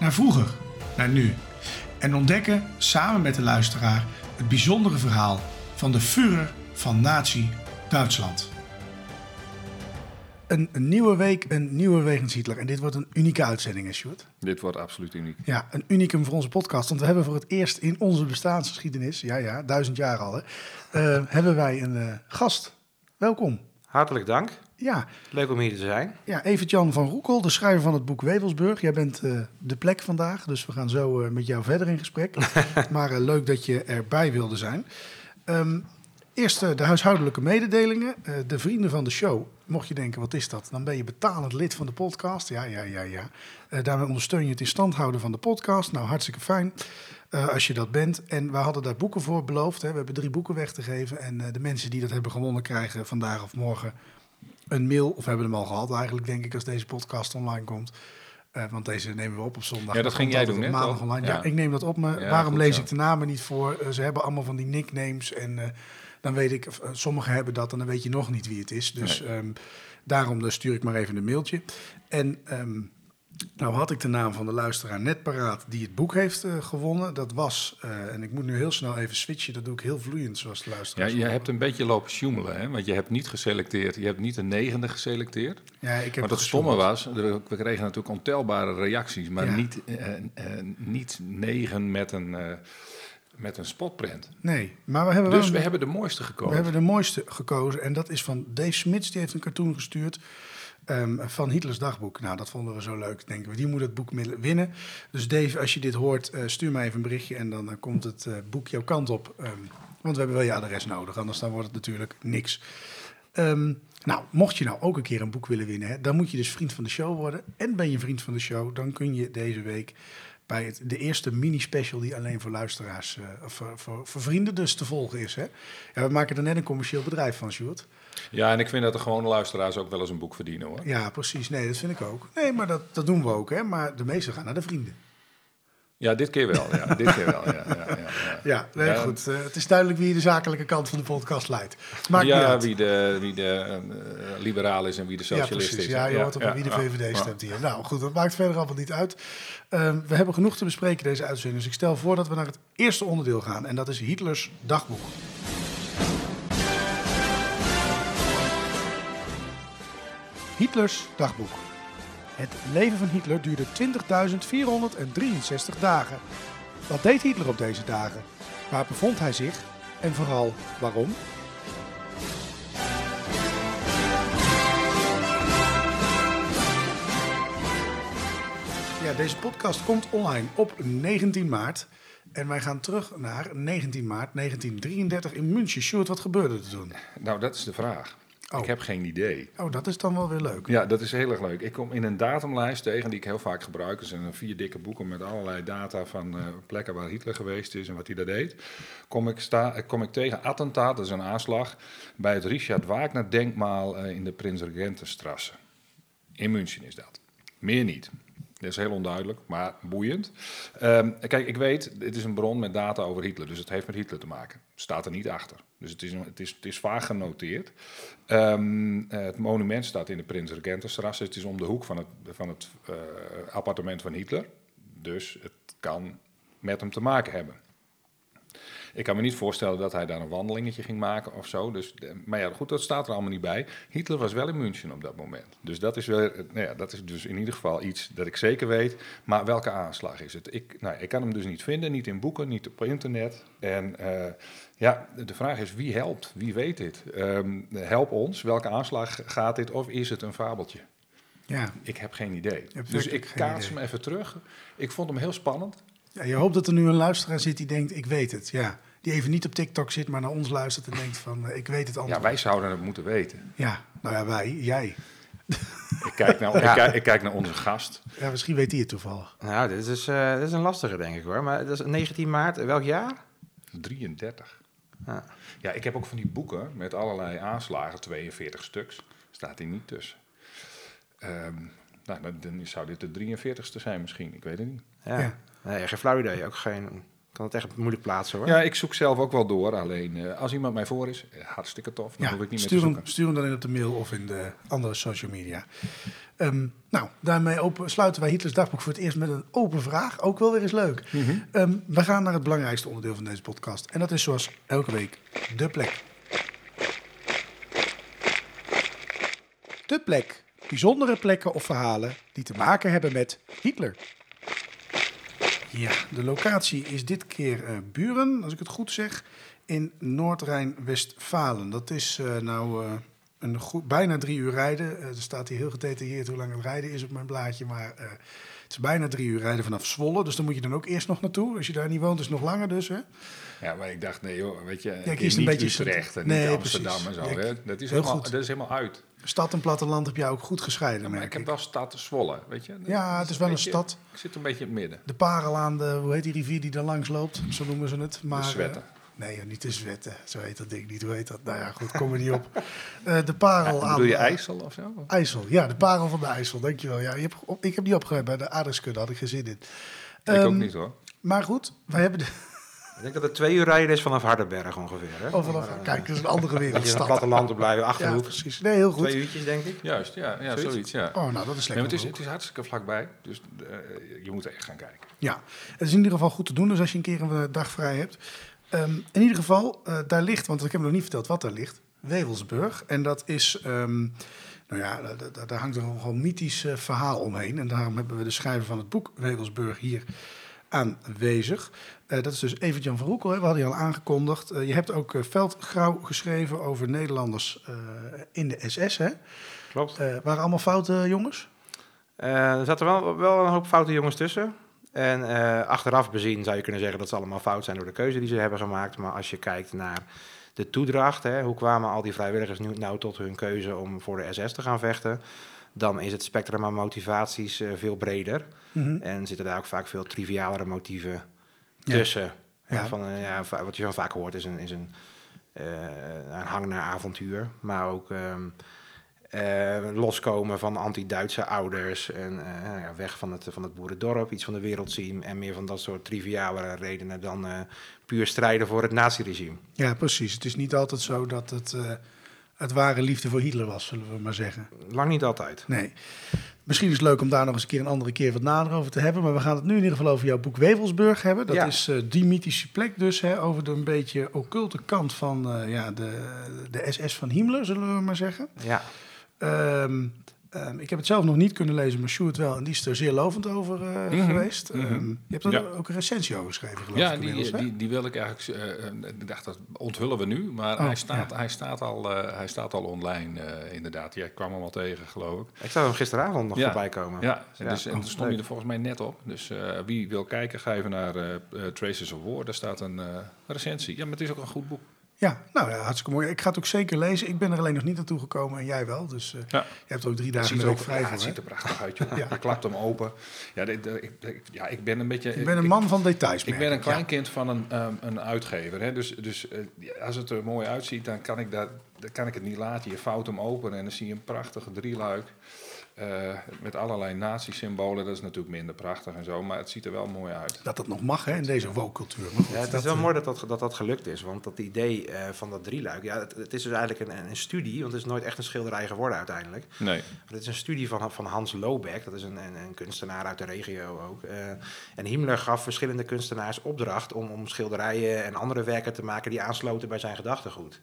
naar vroeger, naar nu. En ontdekken samen met de luisteraar het bijzondere verhaal van de Führer van Nazi-Duitsland. Een, een nieuwe week, een nieuwe wegens Hitler. En dit wordt een unieke uitzending, hè Sjoerd? Dit wordt absoluut uniek. Ja, een unicum voor onze podcast. Want we hebben voor het eerst in onze bestaansgeschiedenis, ja ja, duizend jaar al, hè, eh, hebben wij een eh, gast. Welkom. Hartelijk dank. Ja, Leuk om hier te zijn. ja Evert-Jan van Roekel, de schrijver van het boek Wevelsburg. Jij bent eh, de plek vandaag, dus we gaan zo eh, met jou verder in gesprek. maar eh, leuk dat je erbij wilde zijn. Ehm, eerst de huishoudelijke mededelingen. De vrienden van de show, mocht je denken, wat is dat? Dan ben je betalend lid van de podcast. Ja, ja, ja, ja. Daarmee ondersteun je het in stand houden van de podcast. Nou, hartstikke fijn als je dat bent. En we hadden daar boeken voor beloofd. Hè. We hebben drie boeken weg te geven. En de mensen die dat hebben gewonnen krijgen vandaag of morgen een mail. Of hebben hem al gehad eigenlijk, denk ik, als deze podcast online komt. Eh, want deze nemen we op op zondag. Ja, dat ging jij doen, hè, Maandag online. Ja. Ja. ik neem dat op me. Ja, Waarom goed lees ik de namen niet voor? Eh, ze hebben allemaal van die nicknames. En eh, dan weet ik, sommigen hebben dat en dan weet je nog niet wie het is. Dus Nee. ehm, daarom dus stuur ik maar even een mailtje. En ehm, nou had ik de naam van de luisteraar net paraat die het boek heeft eh, gewonnen. Dat was, eh, en ik moet nu heel snel even switchen, dat doe ik heel vloeiend zoals de Ja, luisteraar. je hebt een beetje lopen sjoemelen, hè? want je hebt niet geselecteerd. Je hebt niet een negende geselecteerd. ja, ik heb Maar gesjoemeld. stomme was, we kregen natuurlijk ontelbare reacties, maar Ja. niet, eh, niet negen met een, met een spotprint. Nee, maar we hebben wel Dus een- we hebben de mooiste We gekozen. hebben de mooiste gekozen en dat is van Dave Smits. Die heeft een cartoon gestuurd ehm, van Hitlers dagboek. Nou, dat vonden we zo leuk, denken we. Die moet het boek winnen. Dus Dave, als je dit hoort, eh, stuur mij even een berichtje... en dan eh, komt het eh, boek jouw kant op. Ehm, want we hebben wel je adres nodig, anders dan wordt het natuurlijk niks. Ehm, nou, mocht je nou ook een keer een boek willen winnen... Hè, dan moet je dus vriend van de show worden. En ben je vriend van de show, dan kun je deze week... bij het, de eerste mini-special die alleen voor luisteraars... of voor, voor, voor vrienden dus te volgen is. Hè? Ja, we maken er net een commercieel bedrijf van, Sjoerd. Ja, en ik vind dat de gewone luisteraars ook wel eens een boek verdienen hoor. Ja, precies. Nee, dat vind ik ook. Nee, maar dat, dat doen we ook, hè. Maar de meeste gaan naar de vrienden. Ja, dit keer wel. Ja, dit keer wel. Ja, ja, ja, ja. Ja, nee, Ja. goed. Eh, het is duidelijk wie de zakelijke kant van de podcast leidt. Maakt ja wie de, wie de eh, liberaal is en wie de socialist is. Ja, je hoort op wie de VVD stemt hier. Nou goed, dat maakt verder allemaal niet uit. Ehm, we hebben genoeg te bespreken deze uitzending. Dus ik stel voor dat we naar het eerste onderdeel gaan. En dat is Hitlers dagboek. Hitlers dagboek. Het leven van Hitler duurde 20.463 dagen. Wat deed Hitler op deze dagen? Waar bevond hij zich? En vooral waarom? Ja, deze podcast komt online op 19 maart. En wij gaan terug naar 19 maart 1933 in München. Sjoerd, wat gebeurde er toen? Nou, dat is de vraag. Oh. Ik heb geen idee. Oh, dat is dan wel weer leuk. Ja, dat is heel erg leuk. Ik kom in een datumlijst tegen die ik heel vaak gebruik. Er zijn vier dikke boeken met allerlei data van eh, plekken waar Hitler geweest is en wat hij daar deed. Kom ik, sta, kom ik tegen attentaat, dat is een aanslag, bij het Richard Wagner denkmaal eh, in de Prins Regentenstrasse. In München is dat. Meer niet. Dat is heel onduidelijk, maar boeiend. Ehm, kijk, ik weet, het is een bron met data over Hitler, dus het heeft met Hitler te maken. Staat er niet achter. Dus het is, het is, het is vaag genoteerd. Ehm, eh, het monument staat in de Prins Regentenstrasse. Het is om de hoek van het, van het eh, appartement van Hitler. Dus het kan met hem te maken hebben. Ik kan me niet voorstellen dat hij daar een wandelingetje ging maken of zo. Dus, eh, maar ja, goed, dat staat er allemaal niet bij. Hitler was wel in München op dat moment. Dus dat is, wel, eh, nou ja, dat is dus in ieder geval iets dat ik zeker weet. Maar welke aanslag is het? Ik, nou, ik kan hem dus niet vinden, niet in boeken, niet op internet. En eh, ja, de vraag is wie helpt? Wie weet dit? Ehm, help ons. Welke aanslag gaat dit? Of is het een fabeltje? Ja. Ik heb geen idee. Dus ik kaats idee. hem even terug. Ik vond hem heel spannend. Ja. Je hoopt dat er nu een luisteraar zit die denkt, ik weet het. Ja. Die even niet op TikTok zit, maar naar ons luistert en denkt van, eh, ik weet het antwoord. Ja, wij zouden het moeten weten. Ja, nou ja, wij, jij. Ik kijk naar, Ja. ik kijk, ik kijk naar onze gast. Ja, misschien weet hij het toevallig. Nou, dit is, eh, dit is een lastige, denk ik hoor. Maar dat is 19 maart, welk jaar? 33. Ja. Ja, ik heb ook van die boeken met allerlei aanslagen, 42 stuks. Staat hier niet tussen. Ehm, nou, dan- dan zou dit de 43ste zijn misschien. Ik weet het niet. Ja. Ja. Nee, geen flauw idee. Ook geen, kan het echt moeilijk plaatsen hoor. Ja, ik zoek zelf ook wel door. Alleen eh, als iemand mij voor is, eh, hartstikke tof. Dan Ja, hoef ik niet meer stuur, te hem, zoeken. stuur hem dan in op de mail of in de andere social media. Ehm, nou, daarmee open, sluiten wij Hitlers dagboek voor het eerst met een open vraag. Ook wel weer eens leuk. Mhm. Ehm, we gaan naar het belangrijkste onderdeel van deze podcast. En dat is zoals elke week de plek. De plek. Bijzondere plekken of verhalen die te maken hebben met Hitler. Ja, de locatie is dit keer eh, Buren, als ik het goed zeg, in Noord-Rijn-Westfalen. Dat is eh, nou eh, een goed, bijna drie uur rijden. Er staat hier heel gedetailleerd hoe lang het rijden is op mijn blaadje, maar het is bijna drie uur rijden vanaf Zwolle. Dus dan moet je dan ook eerst nog naartoe. Als je daar niet woont, is het nog langer dus. Hè? Ja, maar ik dacht, nee joh, weet je, Ja, ik kies een niet beetje Utrecht en Nee, niet Amsterdam precies. en zo. Ja, Hè? Dat, is helemaal, goed. dat is helemaal uit. Stad en platteland heb jij ook goed gescheiden, maar merk ik heb wel stad Zwolle, weet je. Ja, het is wel een beetje- stad. Ik zit een beetje in het midden. De parel aan de, hoe heet die rivier die er langs loopt? Zo noemen ze het. Maar, Zwetten. eh, nee, niet de Zwetten. Zo heet dat ding niet. Hoe heet dat? Nou ja, goed, kom er niet op. Eh, de parel aan Doe je de- IJssel of zo? IJssel, ja, de parel van de IJssel, dankjewel. Ja, je hebt, op- ik heb die opgeruimd bij de aardrijkskunde, had ik geen zin in. Ik ook Ehm, niet hoor. Maar goed, wij hebben de... Ik denk dat het twee uur rijden is vanaf Hardenberg ongeveer. Hè? Oh, vanaf, kijk, dat is een andere Dat je in het platteland te blijven, Ja, Achterhoek. precies. Nee, heel goed. twee uurtjes denk ik. Juist, ja, ja zoiets. Zoiets? ja. Oh, nou, dat is lekker. het, is, het is hartstikke vlakbij, dus eh, je moet er echt gaan kijken. Ja, het is in ieder geval goed te doen, dus als je een keer een eh, dag vrij hebt. Ehm, in ieder geval, eh, daar ligt, want ik heb nog niet verteld wat daar ligt, Wevelsburg. En dat is, ehm, nou ja, da- da- daar hangt er een gewoon mythisch verhaal omheen. En daarom hebben we de schrijver van het boek Wevelsburg hier aanwezig. Eh, dat is dus Evert-Jan van Roekel, hè, we hadden je al aangekondigd. Eh, je hebt ook eh, Veldgrauw geschreven over Nederlanders in de SS, hè? Klopt. Waren allemaal foute jongens? Er zaten wel, wel een hoop foute jongens tussen. En achteraf bezien zou je kunnen zeggen dat ze allemaal fout zijn door de keuze die ze hebben gemaakt. Maar als je kijkt naar de toedracht, hè, hoe kwamen al die vrijwilligers nu nou tot hun keuze om voor de SS te gaan vechten, dan is het spectrum aan motivaties eh, veel breder. Mhm. En zitten daar ook vaak veel trivialere motieven tussen. Ja. Van, eh, ja, wat je zo vaak hoort is een, is een, eh, een hang naar avontuur. Maar ook ehm, eh, loskomen van anti-Duitse ouders. En ja, weg van het, van het boerendorp, iets van de wereld zien. En meer van dat soort trivialere redenen dan puur strijden voor het naziregime. Ja, precies. Het is niet altijd zo dat het, het ware liefde voor Hitler was, zullen we maar zeggen. Lang niet altijd. Nee. Misschien is het leuk om daar nog eens een keer een andere keer wat nader over te hebben. Maar we gaan het nu in ieder geval over jouw boek Wevelsburg hebben. Dat Ja. is eh, die mythische plek dus, hè, over de een beetje occulte kant van eh, ja, de, de SS van Himmler, zullen we maar zeggen. Ja, Ehm, ehm, ik heb het zelf nog niet kunnen lezen, maar Sjoerd wel. En die is er zeer lovend over eh, Mhm, geweest. mhm. Ehm, je hebt er Ja. ook een recensie over geschreven, geloof Ja, ik inmiddels, die, hè? die, die wil ik eigenlijk. eh, eh, ik dacht dat onthullen we nu, maar Oh, hij, staat, ja. hij, staat al, eh, hij staat al online, eh, inderdaad. Jij kwam hem al tegen, geloof ik. ik zou hem gisteravond nog Ja. voorbij komen. Ja, en, Ja. dus, en Oh, toen stond hij er volgens mij net op. Dus eh, wie wil kijken, ga even naar Traces of War. Daar staat een eh, recensie. Ja, maar het is ook een goed boek. Ja, nou ja, hartstikke mooi. Ik ga het ook zeker lezen. Ik ben er alleen nog niet naartoe gekomen en jij wel. Dus eh, Ja. je hebt ook drie dagen in er de ook, week vrij ja, voor. het ziet er prachtig uit, joh. Je klapt hem open. Ja, dit, eh, ja, ik ben een beetje... Ik ben een man van details. Ik ben een ja. kleinkind van een, ehm, een uitgever. Hè? Dus, dus eh, ja, als het er mooi uitziet, dan kan ik daar dan kan ik het niet laten. Je vouwt hem open en dan zie je een prachtige drieluik. Eh, met allerlei nazi-symbolen. Dat is natuurlijk minder prachtig en zo, maar het ziet er wel mooi uit. Dat het nog mag hè, in deze woke-cultuur. Goed, Ja, het is dat, wel eh, mooi dat dat, dat dat gelukt is. Want dat idee eh, van dat drieluik... Ja, het, het is dus eigenlijk een, een studie. Want het is nooit echt een schilderij geworden uiteindelijk. Nee. Maar Het is een studie van, van Hans Lobeck. Dat is een, een, een kunstenaar uit de regio ook. Eh, en Himmler gaf verschillende kunstenaars opdracht... Om, om schilderijen en andere werken te maken... die aansloten bij zijn gedachtegoed.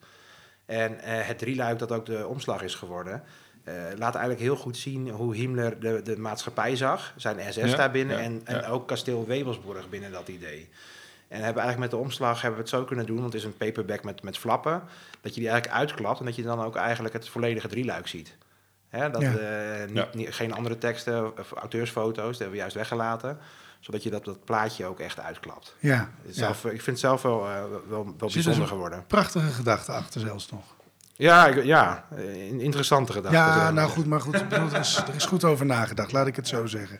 En eh, het drieluik dat ook de omslag is geworden... eh, laat eigenlijk heel goed zien hoe Himmler de, de maatschappij zag. Zijn SS Ja, daarbinnen ja, en, en ook kasteel Webelsburg binnen dat idee. En hebben eigenlijk met de omslag hebben we het zo kunnen doen, want het is een paperback met, met flappen, dat je die eigenlijk uitklapt en dat je dan ook eigenlijk het volledige drieluik ziet. Hè, dat, Ja. eh, niet, Ja. niet- geen andere teksten of auteursfoto's, dat hebben we juist weggelaten, zodat je dat, dat plaatje ook echt uitklapt. Ja. Zelf, ik vind het zelf wel, eh, wel, wel er bijzonder zo'n geworden. prachtige gedachte achter zelfs nog. Ja, ik- ja, een interessante gedachte. Ja, nou goed, maar goed. er, is, er is goed over nagedacht, laat ik het zo zeggen.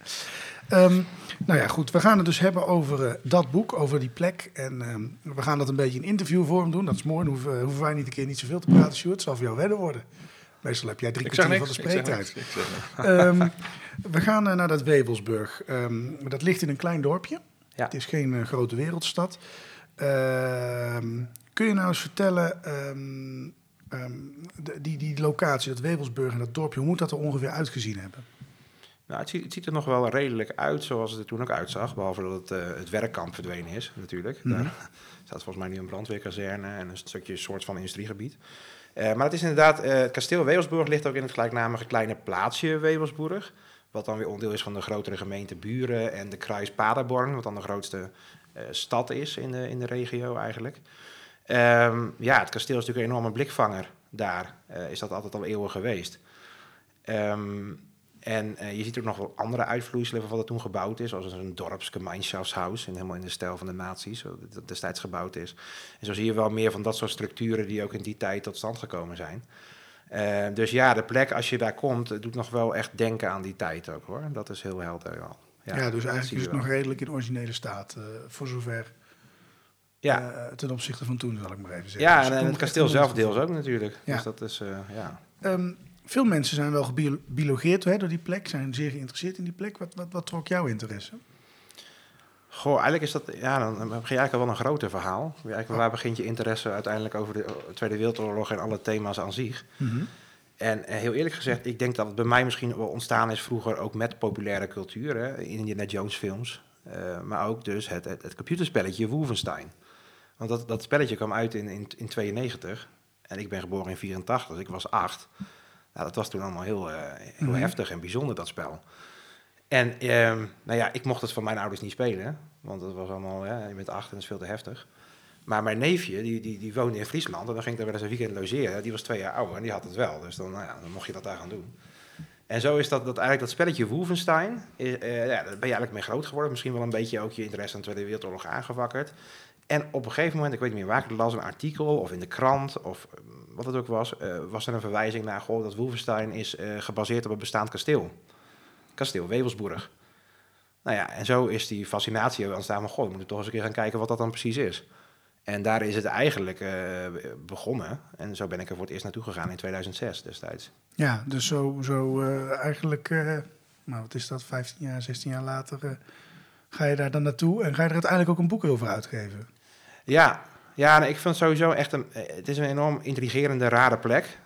Ehm, nou ja, goed. We gaan het dus hebben over eh, dat boek, over die plek. En ehm, we gaan dat een beetje in interviewvorm doen. Dat is mooi. Dan hoeven, hoeven wij niet een keer niet zoveel te praten, Sjoerd. Het zal voor jou wedden worden. Meestal heb jij drie kwartier van de spreektijd. Ehm, we gaan eh, naar dat Wevelsburg. Ehm, dat ligt in een klein dorpje. Ja. Het is geen eh, grote wereldstad. Ehm, kun je nou eens vertellen, ehm, die, die locatie, dat Wevelsburg en dat dorpje, hoe moet dat er ongeveer uitgezien hebben? Nou, het ziet, het ziet er nog wel redelijk uit zoals het er toen ook uitzag. Behalve dat het, eh, het werkkamp verdwenen is, natuurlijk. Mhm. Daar staat volgens mij nu een brandweerkazerne en een stukje soort van industriegebied. Eh, maar het is inderdaad, eh, het kasteel Wevelsburg ligt ook in het gelijknamige kleine plaatsje Wevelsburg. Wat dan weer onderdeel is van de grotere gemeente Buren en de Kruis Paderborn, wat dan de grootste stad is in de, in de regio eigenlijk. Ehm, ja, het kasteel is natuurlijk een enorme blikvanger daar. eh, is dat altijd al eeuwen geweest. Ehm, en eh, je ziet ook nog wel andere uitvloeiselen van wat er toen gebouwd is. Zoals een dorpsgemeenschapshuis, in, helemaal in de stijl van de nazi's, dat destijds gebouwd is. En zo zie je wel meer van dat soort structuren die ook in die tijd tot stand gekomen zijn. Eh, dus ja, de plek als je daar komt, doet nog wel echt denken aan die tijd ook hoor. Dat is heel helder al. Ja, dat dus eigenlijk is het nog redelijk in originele staat, eh, voor zover Ja, eh, ten opzichte van toen, zal ik maar even zeggen. ja Dus en, en kom het kasteel zelf deels ook natuurlijk. Ja. Dus dat is, eh, ja. Ehm, veel mensen zijn wel gebiologeerd hè, door die plek, zijn zeer geïnteresseerd in die plek. Wat, wat, wat trok jouw interesse? Goh, eigenlijk is dat, ja, dan begin je eigenlijk al wel een groter verhaal. Eigenlijk, Waar begint je interesse uiteindelijk over de eh, Tweede Wereldoorlog en alle thema's aan zich? En eh, heel eerlijk gezegd, ik denk dat het bij mij misschien wel ontstaan is vroeger ook met populaire cultuur, hè, Indiana Jones films. Eh, maar ook dus het, het, het computerspelletje Wolfenstein. Want dat, dat spelletje kwam uit in, in, in 92 en ik ben geboren in 84, dus ik was acht. Nou, dat was toen allemaal heel, eh, heel Mhm. heftig en bijzonder, dat spel. En ehm, nou ja, ik mocht het van mijn ouders niet spelen, want dat was allemaal, ja, je bent acht en dat is veel te heftig. Maar mijn neefje, die, die, die woonde in Friesland en dan ging ik daar wel eens een weekend logeren. Die was twee jaar ouder en die had het wel, dus dan, nou ja, dan mocht je dat daar gaan doen. En zo is dat, dat eigenlijk dat spelletje Wolfenstein, eh, eh, ja, daar ben je eigenlijk mee groot geworden. Misschien wel een beetje ook je interesse aan de Tweede Wereldoorlog aangewakkerd. En op een gegeven moment, ik weet niet meer waar ik las, een artikel of in de krant of eh, wat het ook was, was er een verwijzing naar, goh, dat Wolfenstein is gebaseerd op een bestaand kasteel. Kasteel Wevelsburg. Nou ja, en zo is die fascinatie ontstaan van, goh, we moeten toch eens een keer gaan kijken wat dat dan precies is. En daar is het eigenlijk eh, begonnen. En zo ben ik er voor het eerst naartoe gegaan in 2006 destijds. Ja, dus zo, zo eh, eigenlijk, eh, nou wat is dat, 15 jaar, 16 jaar later ga je daar dan naartoe en ga je er uiteindelijk ook een boek over uitgeven. Ja, ja nee, ik vind het sowieso echt een... Het is een enorm intrigerende, rare plek.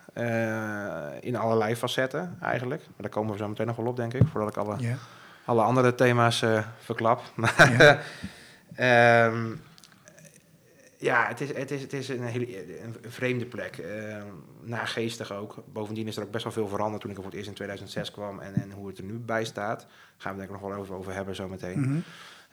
in allerlei facetten eigenlijk. Maar daar komen we zo meteen nog wel op, denk ik. Voordat ik alle, alle andere thema's verklap. Maar Ja. ehm, ja, het is, het is, het is een, hele, een vreemde plek. eh nageestig ook. Bovendien is er ook best wel veel veranderd toen ik er voor het eerst in 2006 kwam. En, en hoe het er nu bij staat. Gaan we denk ik nog wel over, over hebben zo meteen. Mhm.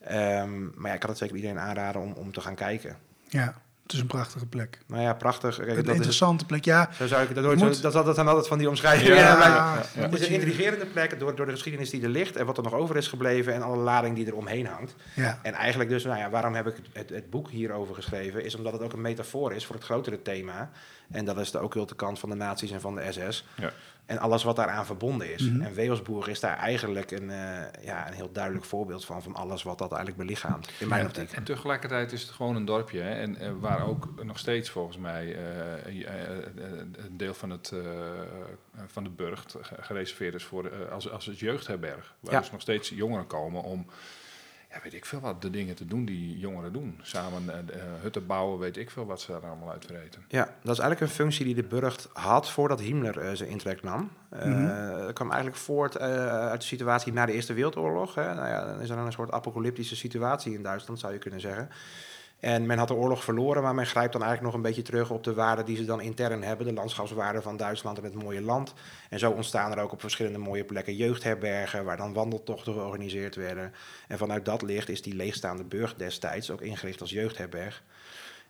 Ehm, maar ja, ik kan het zeker iedereen aanraden om, om te gaan kijken. ja, het is een prachtige plek. Nou ja, prachtig. Kijk, Een dat is, interessante plek, ja. zo zou ik dat nooit Je zo, moet- dat, dat, dat zijn altijd van die omschrijvingen. Ja, maar ja, het is een intrigerende plek door, door de geschiedenis die er ligt en wat er nog over is gebleven en alle lading die er omheen hangt. Ja, En eigenlijk dus, nou ja, waarom heb ik het, het, het boek hierover geschreven, is omdat het ook een metafoor is voor het grotere thema. En dat is de occulte kant van de nazi's en van de SS. Ja. En alles wat daaraan verbonden is. En Wevelsburg is daar eigenlijk een, eh, ja, een heel duidelijk voorbeeld van, van alles wat dat eigenlijk belichaamt, in mijn optiek. en tegelijkertijd is het gewoon een dorpje. Hè? En eh, waar ook nog steeds volgens mij eh, een deel van, het, eh, van de burcht ge- gereserveerd is voor, als, als het jeugdherberg. Waar Ja. dus nog steeds jongeren komen om, ja, weet ik veel wat, de dingen te doen die jongeren doen. Samen eh, hutten bouwen, weet ik veel wat ze daar allemaal uit vereten. Ja, dat is eigenlijk een functie die de burcht had voordat Himmler eh, zijn intrek nam. Eh, Dat kwam eigenlijk voort uit de situatie na de Eerste Wereldoorlog. Hè. Nou ja, dan is er een soort apocalyptische situatie in Duitsland, zou je kunnen zeggen. En men had de oorlog verloren, maar men grijpt dan eigenlijk nog een beetje terug op de waarden die ze dan intern hebben. De landschapswaarden van Duitsland en het mooie land. En zo ontstaan er ook op verschillende mooie plekken jeugdherbergen, waar dan wandeltochten georganiseerd werden. En vanuit dat licht is die leegstaande burg destijds ook ingericht als jeugdherberg.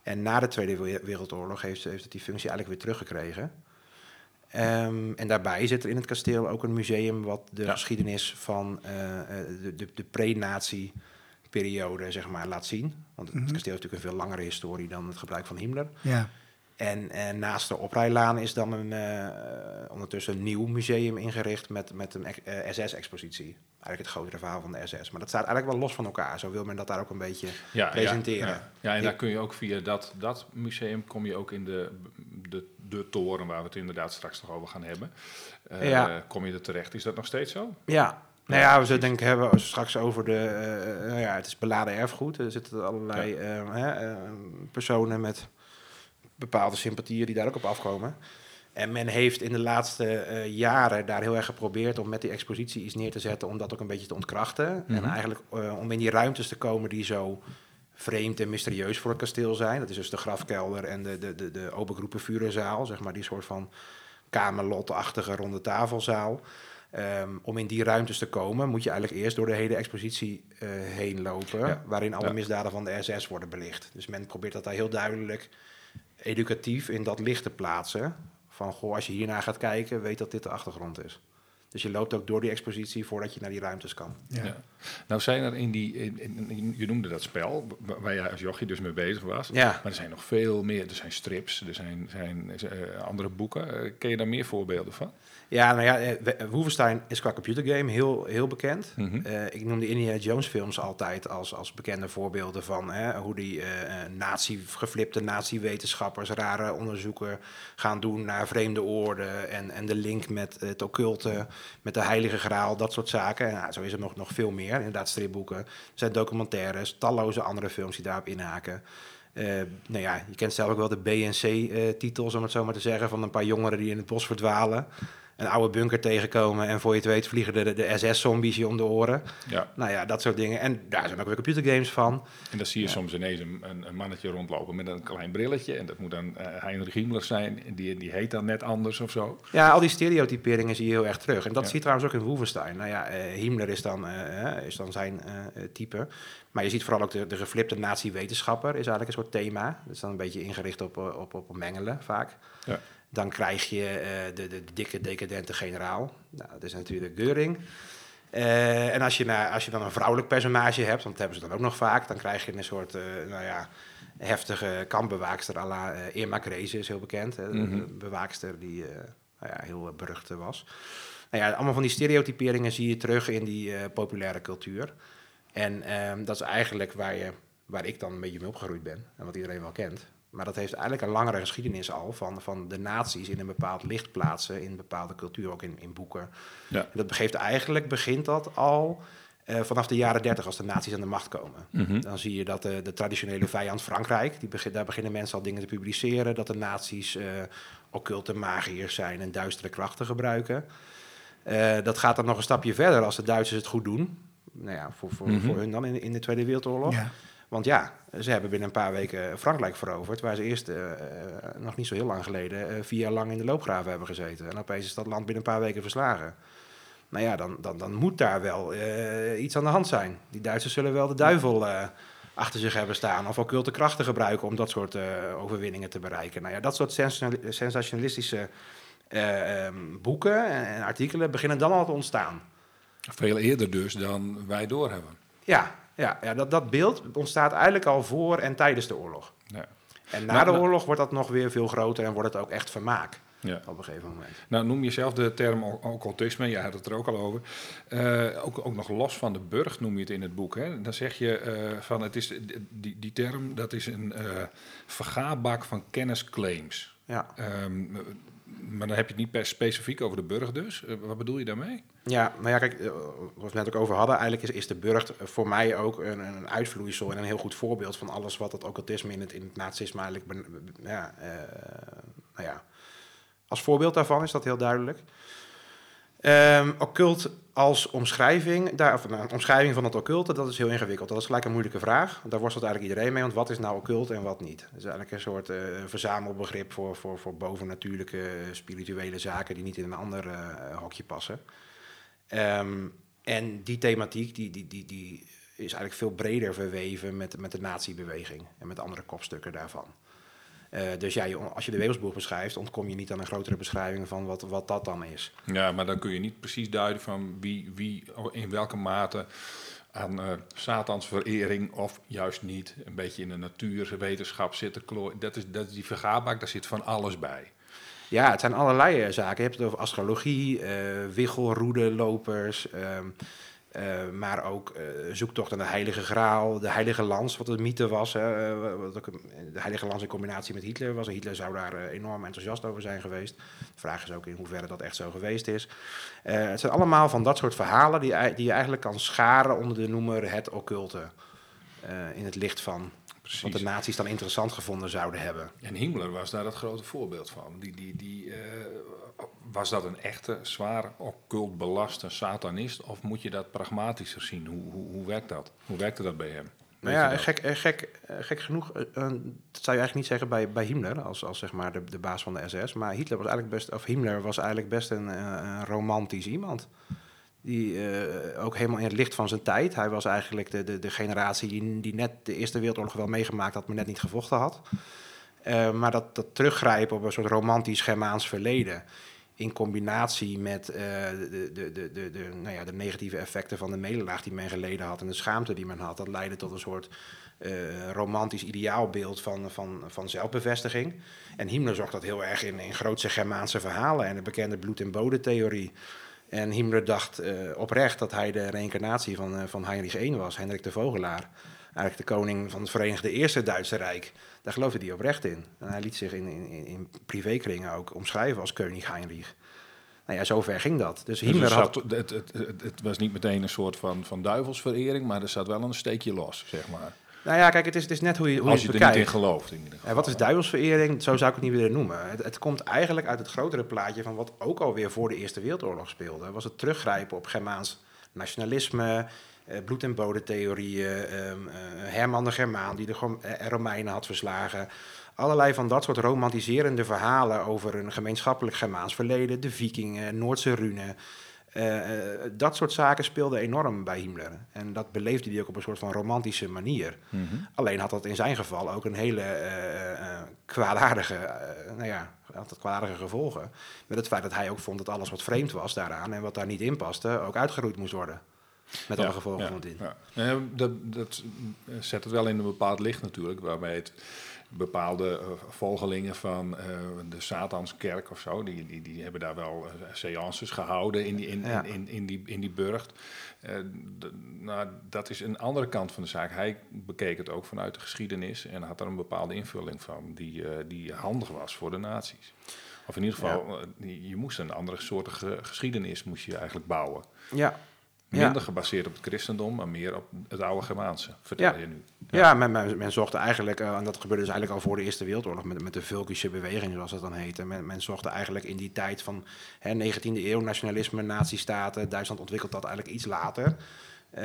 En na de Tweede We- Wereldoorlog heeft, heeft het die functie eigenlijk weer teruggekregen. Ehm, en daarbij zit er in het kasteel ook een museum wat de Ja. geschiedenis van eh, eh, de, de, de pre-nazi-periode zeg maar, laat zien. Want het kasteel heeft natuurlijk een veel langere historie dan het gebruik van Himmler. Ja. En, en naast de oprijlaan is dan een, eh, ondertussen een nieuw museum ingericht met, met een eh, SS-expositie. Eigenlijk het grotere verhaal van de SS. Maar dat staat eigenlijk wel los van elkaar. Zo wil men dat daar ook een beetje Ja, presenteren. Ja, ja. ja en Ik- daar kun je ook via dat, dat museum kom je ook in de, de, de toren waar we het inderdaad straks nog over gaan hebben. Eh, Ja. Kom je er terecht? Is dat nog steeds zo? Ja. Nou ja, we zullen denk ik hebben straks over de... eh, nou ja, het is beladen erfgoed. Er zitten allerlei eh, eh, personen met bepaalde sympathieën die daar ook op afkomen. En men heeft in de laatste eh, jaren daar heel erg geprobeerd om met die expositie iets neer te zetten, om dat ook een beetje te ontkrachten. En eigenlijk eh, om in die ruimtes te komen die zo vreemd en mysterieus voor het kasteel zijn. Dat is dus de grafkelder en de, de, de, de opengroepenvurenzaal, zeg maar die soort van kamerlotachtige ronde tafelzaal. Ehm, om in die ruimtes te komen, moet je eigenlijk eerst door de hele expositie eh, heen lopen, Ja. waarin alle Ja. misdaden van de SS worden belicht. Dus men probeert dat daar heel duidelijk educatief in dat licht te plaatsen. Van, goh, als je hiernaar gaat kijken, weet dat dit de achtergrond is. Dus je loopt ook door die expositie voordat je naar die ruimtes kan. Ja. Ja. Nou zijn er in die, in, in- je noemde dat spel, wa- waar jij als jochie dus mee bezig was. Ja. Maar er zijn nog veel meer, er zijn strips, er zijn, zijn eh, andere boeken. Eh, ken je daar meer voorbeelden van? Ja, nou ja, eh, We- Wolfenstein is qua computergame heel, heel bekend. Mhm. Eh, ik noem de Indiana Jones films altijd als, als bekende voorbeelden van hè, hoe die eh, eh, nazi, geflipte nazi-wetenschappers rare onderzoeken gaan doen naar vreemde oorden en, en de link met het occulte, met de heilige graal, dat soort zaken. En, nou, zo is er nog, nog veel meer, inderdaad stripboeken. Er zijn documentaires, talloze andere films die daarop inhaken. Eh, nou ja, je kent zelf ook wel de BNC-titels, om het zo maar te zeggen, van een paar jongeren die in het bos verdwalen. Een oude bunker tegenkomen en voor je het weet vliegen de, de SS-zombies je om de oren. Ja. Nou ja, dat soort dingen. En daar zijn ook weer computergames van. En dan zie je soms ineens een, een, mannetje rondlopen met een klein brilletje. En dat moet dan eh, Heinrich Himmler zijn. En die, die heet dan net anders of zo. Ja, al die stereotyperingen zie je heel erg terug. En dat Ja. zie je trouwens ook in Wolfenstein. Nou ja, eh, Himmler is dan, eh, is dan zijn type. Maar je ziet vooral ook de, de geflipte nazi-wetenschapper is eigenlijk een soort thema. Dat is dan een beetje ingericht op, eh, op, op mengelen vaak. Ja. Dan krijg je eh, de, de dikke decadente generaal. Nou, dat is natuurlijk Geuring. Eh, en als je, naar, als je dan een vrouwelijk personage hebt, want dat hebben ze dan ook nog vaak, dan krijg je een soort, eh, nou ja, heftige kampbewaakster à la Irma Kreze is heel bekend. Hè, de- de bewaakster die nou ja, heel berucht was. Nou ja, allemaal van die stereotyperingen zie je terug in die populaire cultuur. En ehm, dat is eigenlijk waar, je, waar ik dan een beetje mee opgegroeid ben en wat iedereen wel kent. Maar dat heeft eigenlijk een langere geschiedenis al van, van de naties in een bepaald licht plaatsen, in een bepaalde cultuur, ook in, in boeken. Ja. En dat geeft eigenlijk, begint dat al eh, vanaf de jaren dertig als de naties aan de macht komen. Dan zie je dat de, de traditionele vijand Frankrijk, die begin, daar beginnen mensen al dingen te publiceren, dat de naties eh occulte magiërs zijn en duistere krachten gebruiken. Eh, dat gaat dan nog een stapje verder als de Duitsers het goed doen. Nou ja, voor, voor, voor hun dan in, in de Tweede Wereldoorlog. Ja. Want ja, ze hebben binnen een paar weken Frankrijk veroverd, waar ze eerst eh, eh, nog niet zo heel lang geleden eh, vier jaar lang in de loopgraven hebben gezeten. En opeens is dat land binnen een paar weken verslagen. Nou ja, dan, dan, dan moet daar wel iets aan de hand zijn. Die Duitsers zullen wel de duivel achter zich hebben staan of occulte krachten gebruiken om dat soort overwinningen te bereiken. Nou ja, dat soort sensationali- sensationalistische eh, ehm, boeken en, en artikelen beginnen dan al te ontstaan. Veel eerder dus dan wij doorhebben. Ja, ja, ja dat, dat beeld ontstaat eigenlijk al voor en tijdens de oorlog. Ja. En na Nou, de nou- oorlog wordt dat nog weer veel groter en wordt het ook echt vermaak Ja. op een gegeven moment. Nou, noem je zelf de term occultisme, je had het er ook al over. Eh, ook, ook nog los van de burg noem je het in het boek. Hè? Dan zeg je eh, van het is die, die term dat is een eh vergaarbak van kennisclaims. Ja. Ehm, maar dan heb je het niet per specifiek over de burg dus. Eh, wat bedoel je daarmee? Ja, nou ja, kijk, eh, wat we het net ook over hadden, eigenlijk is, is de burcht eh, voor mij ook een, een uitvloeisel en een heel goed voorbeeld van alles wat het occultisme in het, in het nazisme eigenlijk, ja, eh, nou ja, als voorbeeld daarvan is dat heel duidelijk. Ehm occult als omschrijving, daar, of, nou, een omschrijving van het occulte, dat is heel ingewikkeld. Dat is gelijk een moeilijke vraag. Daar worstelt eigenlijk iedereen mee, want wat is nou occult en wat niet? Het is eigenlijk een soort eh, verzamelbegrip voor, voor, voor bovennatuurlijke eh, spirituele zaken die niet in een ander eh, hokje passen. Ehm, en die thematiek die, die, die, die is eigenlijk veel breder verweven met, met de nazi-beweging en met andere kopstukken daarvan. Eh, dus ja, als je de Wevelsboek beschrijft, ontkom je niet aan een grotere beschrijving van wat, wat dat dan is. Ja, maar dan kun je niet precies duiden van wie, wie in welke mate aan eh satansverering of juist niet. Een beetje in de natuurwetenschap zitten. klo- Dat is, dat is die vergaarbak, daar zit van alles bij. Ja, het zijn allerlei eh, zaken. Je hebt het over astrologie, eh wiggelroede, lopers, eh, maar ook eh, zoektocht naar de heilige graal, de heilige lans, wat een mythe was. hè, eh, wat ook de heilige lans in combinatie met Hitler was. Hitler zou daar enorm enthousiast over zijn geweest. De vraag is ook in hoeverre dat echt zo geweest is. Het zijn allemaal van dat soort verhalen die, die je eigenlijk kan scharen onder de noemer het occulte. In het licht van wat de nazi's dan interessant gevonden zouden hebben. En Himmler was daar het grote voorbeeld van. Die, die, die, was dat een echte, zwaar occult belaste satanist? Of moet je dat pragmatischer zien? Hoe, hoe, hoe werkt dat? Hoe werkte dat bij hem? Nou ja, gek, eh, gek, eh, gek genoeg, eh, dat zou je eigenlijk niet zeggen bij, bij Himmler, als, als zeg maar de, de baas van de SS. Maar Hitler was eigenlijk best, of Himmler was eigenlijk best een, een romantisch iemand. Die ook helemaal in het licht van zijn tijd. Hij was eigenlijk de, de, de generatie die, die net de Eerste Wereldoorlog wel meegemaakt had, maar net niet gevochten had. Eh, maar dat, dat teruggrijpen op een soort romantisch Germaans verleden. In combinatie met eh, de, de, de, de, nou ja, de negatieve effecten van de nederlaag die men geleden had en de schaamte die men had. Dat leidde tot een soort eh, romantisch ideaalbeeld van, van, van zelfbevestiging. En Himmler zocht dat heel erg in, in grootse Germaanse verhalen en de bekende bloed- en bodentheorie. En Himmler dacht oprecht dat hij de reïncarnatie van, van Heinrich I was, Hendrik de Vogelaar. Eigenlijk de koning van het Verenigde Eerste Duitse Rijk. Daar geloofde hij oprecht in. En hij liet zich in, in, in privékringen ook omschrijven als koning Heinrich. Nou ja, zover ging dat. Dus Dus Himmler had... zat- het, het, het, het was niet meteen een soort van, van duivelsverering, maar er zat wel een steekje los, zeg maar. Nou ja, kijk, het is, het is net hoe je, hoe Als je het er niet in bekijkt. gelooft, in ieder geval. En wat is duivelsverering? Zo zou ik het niet willen noemen. Het, het komt eigenlijk uit het grotere plaatje van wat ook alweer voor de Eerste Wereldoorlog speelde. Was het teruggrijpen op Germaans nationalisme, bloed- en bodentheorieën, ehm, eh, Herman de Germaan die de eh, Romeinen had verslagen. Allerlei van dat soort romantiserende verhalen over een gemeenschappelijk Germaans verleden, de vikingen, Noordse runen. Eh, eh, dat soort zaken speelden enorm bij Himmler. En dat beleefde hij ook op een soort van romantische manier. Mhm. Alleen had dat in zijn geval ook een hele eh, eh, kwaadaardige, eh, nou ja, had het kwaadaardige gevolgen. Met het feit dat hij ook vond dat alles wat vreemd was daaraan en wat daar niet in paste, ook uitgeroeid moest worden. Met alle gevolgen van. Ja. Ja, dat, dat zet het wel in een bepaald licht natuurlijk, waarbij het bepaalde eh, volgelingen van eh, de Satanskerk of zo, die, die, die hebben daar wel eh, seances gehouden in die, in, Ja. in, in, in die, in die burcht. Nou, dat is een andere kant van de zaak. Hij bekeek het ook vanuit de geschiedenis en had er een bepaalde invulling van die, die handig was voor de naties. Of in ieder geval, je moest een andere soort ge- geschiedenis moest je eigenlijk bouwen. Ja. Minder Ja. gebaseerd op het christendom, maar meer op het oude Germaanse, vertel Ja. je nu. Ja, men, men, men zocht eigenlijk, eh, en dat gebeurde dus eigenlijk al voor de Eerste Wereldoorlog, met, met de Vulkische beweging, zoals dat dan heette. Men, men zocht eigenlijk in die tijd van hè, 19e eeuw, nationalisme, nazistaten. Duitsland ontwikkelt dat eigenlijk iets later eh,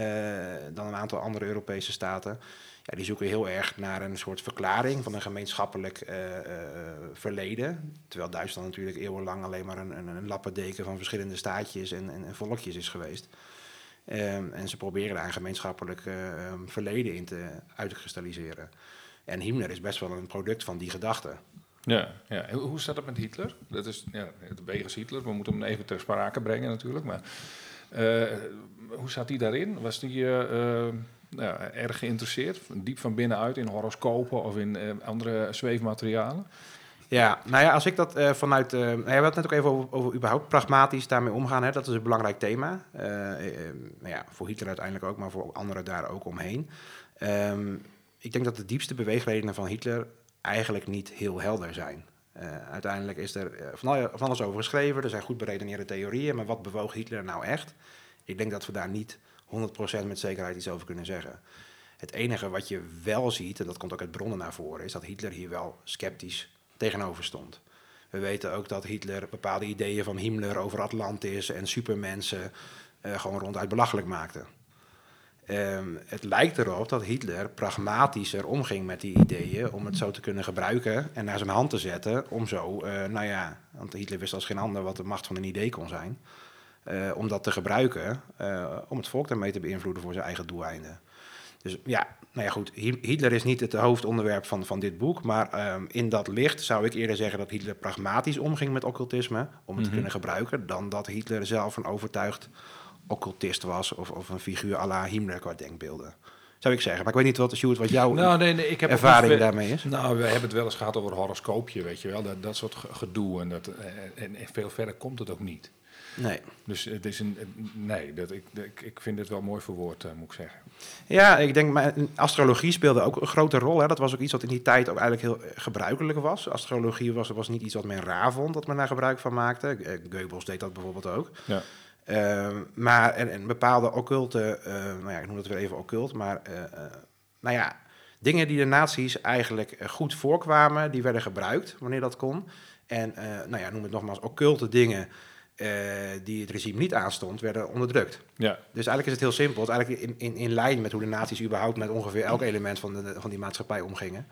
dan een aantal andere Europese staten. Ja, die zoeken heel erg naar een soort verklaring van een gemeenschappelijk eh, verleden. Terwijl Duitsland natuurlijk eeuwenlang alleen maar een, een, een lappendeken van verschillende staatjes en, en, en volkjes is geweest. Ehm, en ze proberen daar een gemeenschappelijk eh, ehm, verleden in te uit te kristalliseren. En Himmler is best wel een product van die gedachte. Ja, ja. Hoe staat het met Hitler? Dat is ja, wegens Hitler. We moeten hem even ter sprake brengen natuurlijk. Maar eh, hoe zat hij daarin? Was die, eh, nou, erg geïnteresseerd, diep van binnenuit in horoscopen of in andere zweefmaterialen? Ja, nou ja, als ik dat eh, vanuit... eh nou we hadden het net ook even over, over überhaupt pragmatisch daarmee omgaan. Hè? Dat is een belangrijk thema. Eh, nou ja, voor Hitler uiteindelijk ook, maar voor anderen daar ook omheen. Ehm, ik denk dat de diepste beweegredenen van Hitler eigenlijk niet heel helder zijn. Uiteindelijk is er van, van alles over geschreven. Er zijn goed beredeneerde theorieën. Maar wat bewoog Hitler nou echt? Ik denk dat we daar niet 100% met zekerheid iets over kunnen zeggen. Het enige wat je wel ziet, en dat komt ook uit bronnen naar voren, is dat Hitler hier wel sceptisch tegenover stond. We weten ook dat Hitler bepaalde ideeën van Himmler over Atlantis en supermensen eh, gewoon ronduit belachelijk maakte. Ehm, het lijkt erop dat Hitler pragmatischer omging met die ideeën om het zo te kunnen gebruiken en naar zijn hand te zetten. Om zo, eh, nou ja, want Hitler wist als geen ander wat de macht van een idee kon zijn. eh, om dat te gebruiken om het volk daarmee te beïnvloeden voor zijn eigen doeleinden. Dus ja, nou ja, goed. Hi- Hitler is niet het hoofdonderwerp van, van dit boek. Maar ehm, in dat licht zou ik eerder zeggen dat Hitler pragmatisch omging met occultisme. om het te kunnen gebruiken. dan dat Hitler zelf een overtuigd occultist was. of, of een figuur à la Himmler qua denkbeelden. Zou ik zeggen. Maar ik weet niet wat, Sjoerd, wat jouw Nou, nee, nee, ik heb ervaring daarmee is. Nou, we hebben het wel eens gehad over horoscoopje, weet je wel. Dat, dat soort ge- gedoe. En, dat, eh, en, en veel verder komt het ook niet. Nee. Dus het is een. Nee, dat, ik, ik, ik vind het wel mooi verwoord, eh, moet ik zeggen. Ja, ik denk, maar astrologie speelde ook een grote rol. Hè. Dat was ook iets wat in die tijd ook eigenlijk heel eh, gebruikelijk was. Astrologie was, was niet iets wat men raar vond, dat men daar gebruik van maakte. Eh, Goebbels deed dat bijvoorbeeld ook. Ja. Ehm, maar en, en bepaalde occulte, eh, nou ja, ik noem het weer even occult, maar eh, eh, nou ja, dingen die de nazi's eigenlijk eh, goed voorkwamen, die werden gebruikt wanneer dat kon. En eh, nou ja, noem het nogmaals, occulte dingen eh, die het regime niet aanstond, werden onderdrukt. Ja. Dus eigenlijk is het heel simpel. Het is eigenlijk in, in, in lijn met hoe de nazi's überhaupt met ongeveer elk element van, de, van die maatschappij omgingen.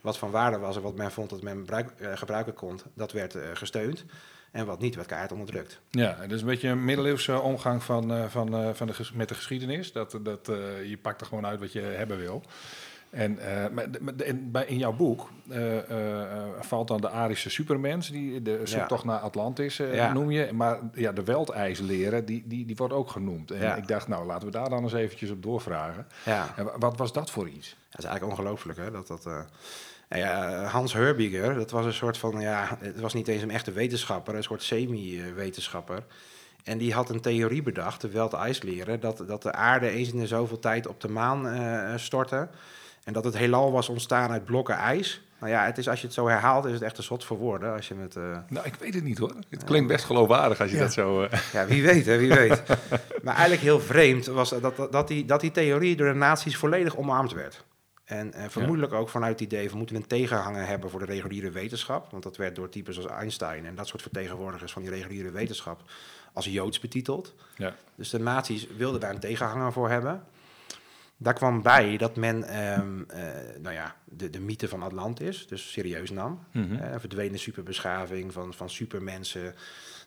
Wat van waarde was en wat men vond dat men gebruik, eh, gebruiken kon, dat werd eh, gesteund. En wat niet, werd keihard onderdrukt. Ja, het is een beetje een middeleeuwse omgang van, van, van de, met de geschiedenis. Dat, dat, je pakt er gewoon uit wat je hebben wil. En, eh, en bij, in jouw boek eh, eh, valt dan de Arische supermens, die de zoektocht naar Atlantis Ja. noem je. Maar ja, de Weltijsleren, die, die, die wordt ook genoemd. En Ja. ik dacht, nou laten we daar dan eens eventjes op doorvragen. En wat was dat voor iets? Dat is eigenlijk ongelooflijk, hè? Dat, dat, nou ja, Hans Herbiger, dat was een soort van, ja, het was niet eens een echte wetenschapper, een soort semi-wetenschapper. En die had een theorie bedacht, de Weltijsleren, dat, dat de aarde eens in de zoveel tijd op de maan stortte. En dat het heelal was ontstaan uit blokken ijs. Nou ja, het is, als je het zo herhaalt, is het echt een zot voor woorden. Als je het, eh, Nou, ik weet het niet hoor. Het klinkt best geloofwaardig als je Ja. dat zo... eh, ja, wie weet, hè, wie weet. maar eigenlijk heel vreemd was dat, dat, dat, die, dat die theorie door de nazi's volledig omarmd werd. En eh, vermoedelijk ook vanuit het idee, we moeten een tegenhanger hebben voor de reguliere wetenschap. Want dat werd door types als Einstein en dat soort vertegenwoordigers van die reguliere wetenschap als joods betiteld. ja. Dus de nazi's wilden daar een tegenhanger voor hebben. Daar kwam bij dat men ehm, eh, nou ja, de, de mythe van Atlantis dus serieus nam. Een verdwenen superbeschaving van, van supermensen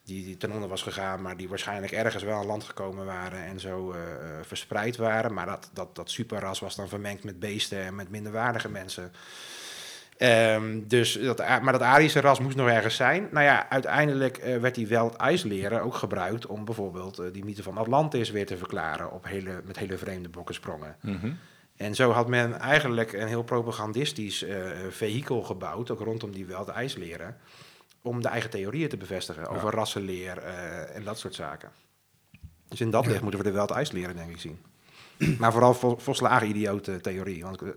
die, die ten onder was gegaan, maar die waarschijnlijk ergens wel aan land gekomen waren en zo eh, verspreid waren. Maar dat, dat, dat superras was dan vermengd met beesten en met minderwaardige mensen. Ehm, dus dat, maar dat Arische ras moest nog ergens zijn. Nou ja, uiteindelijk eh, werd die wel ijsleren ook gebruikt om bijvoorbeeld eh, die mythe van Atlantis weer te verklaren op hele, met hele vreemde bokkensprongen. Mhm. En zo had men eigenlijk een heel propagandistisch eh vehikel gebouwd, ook rondom die wel ijsleren, om de eigen theorieën te bevestigen over rassenleer en dat soort zaken. Dus in dat licht moeten we de wel ijsleren, denk ik, zien. Maar vooral vol, volslagen idiote theorie. Want de,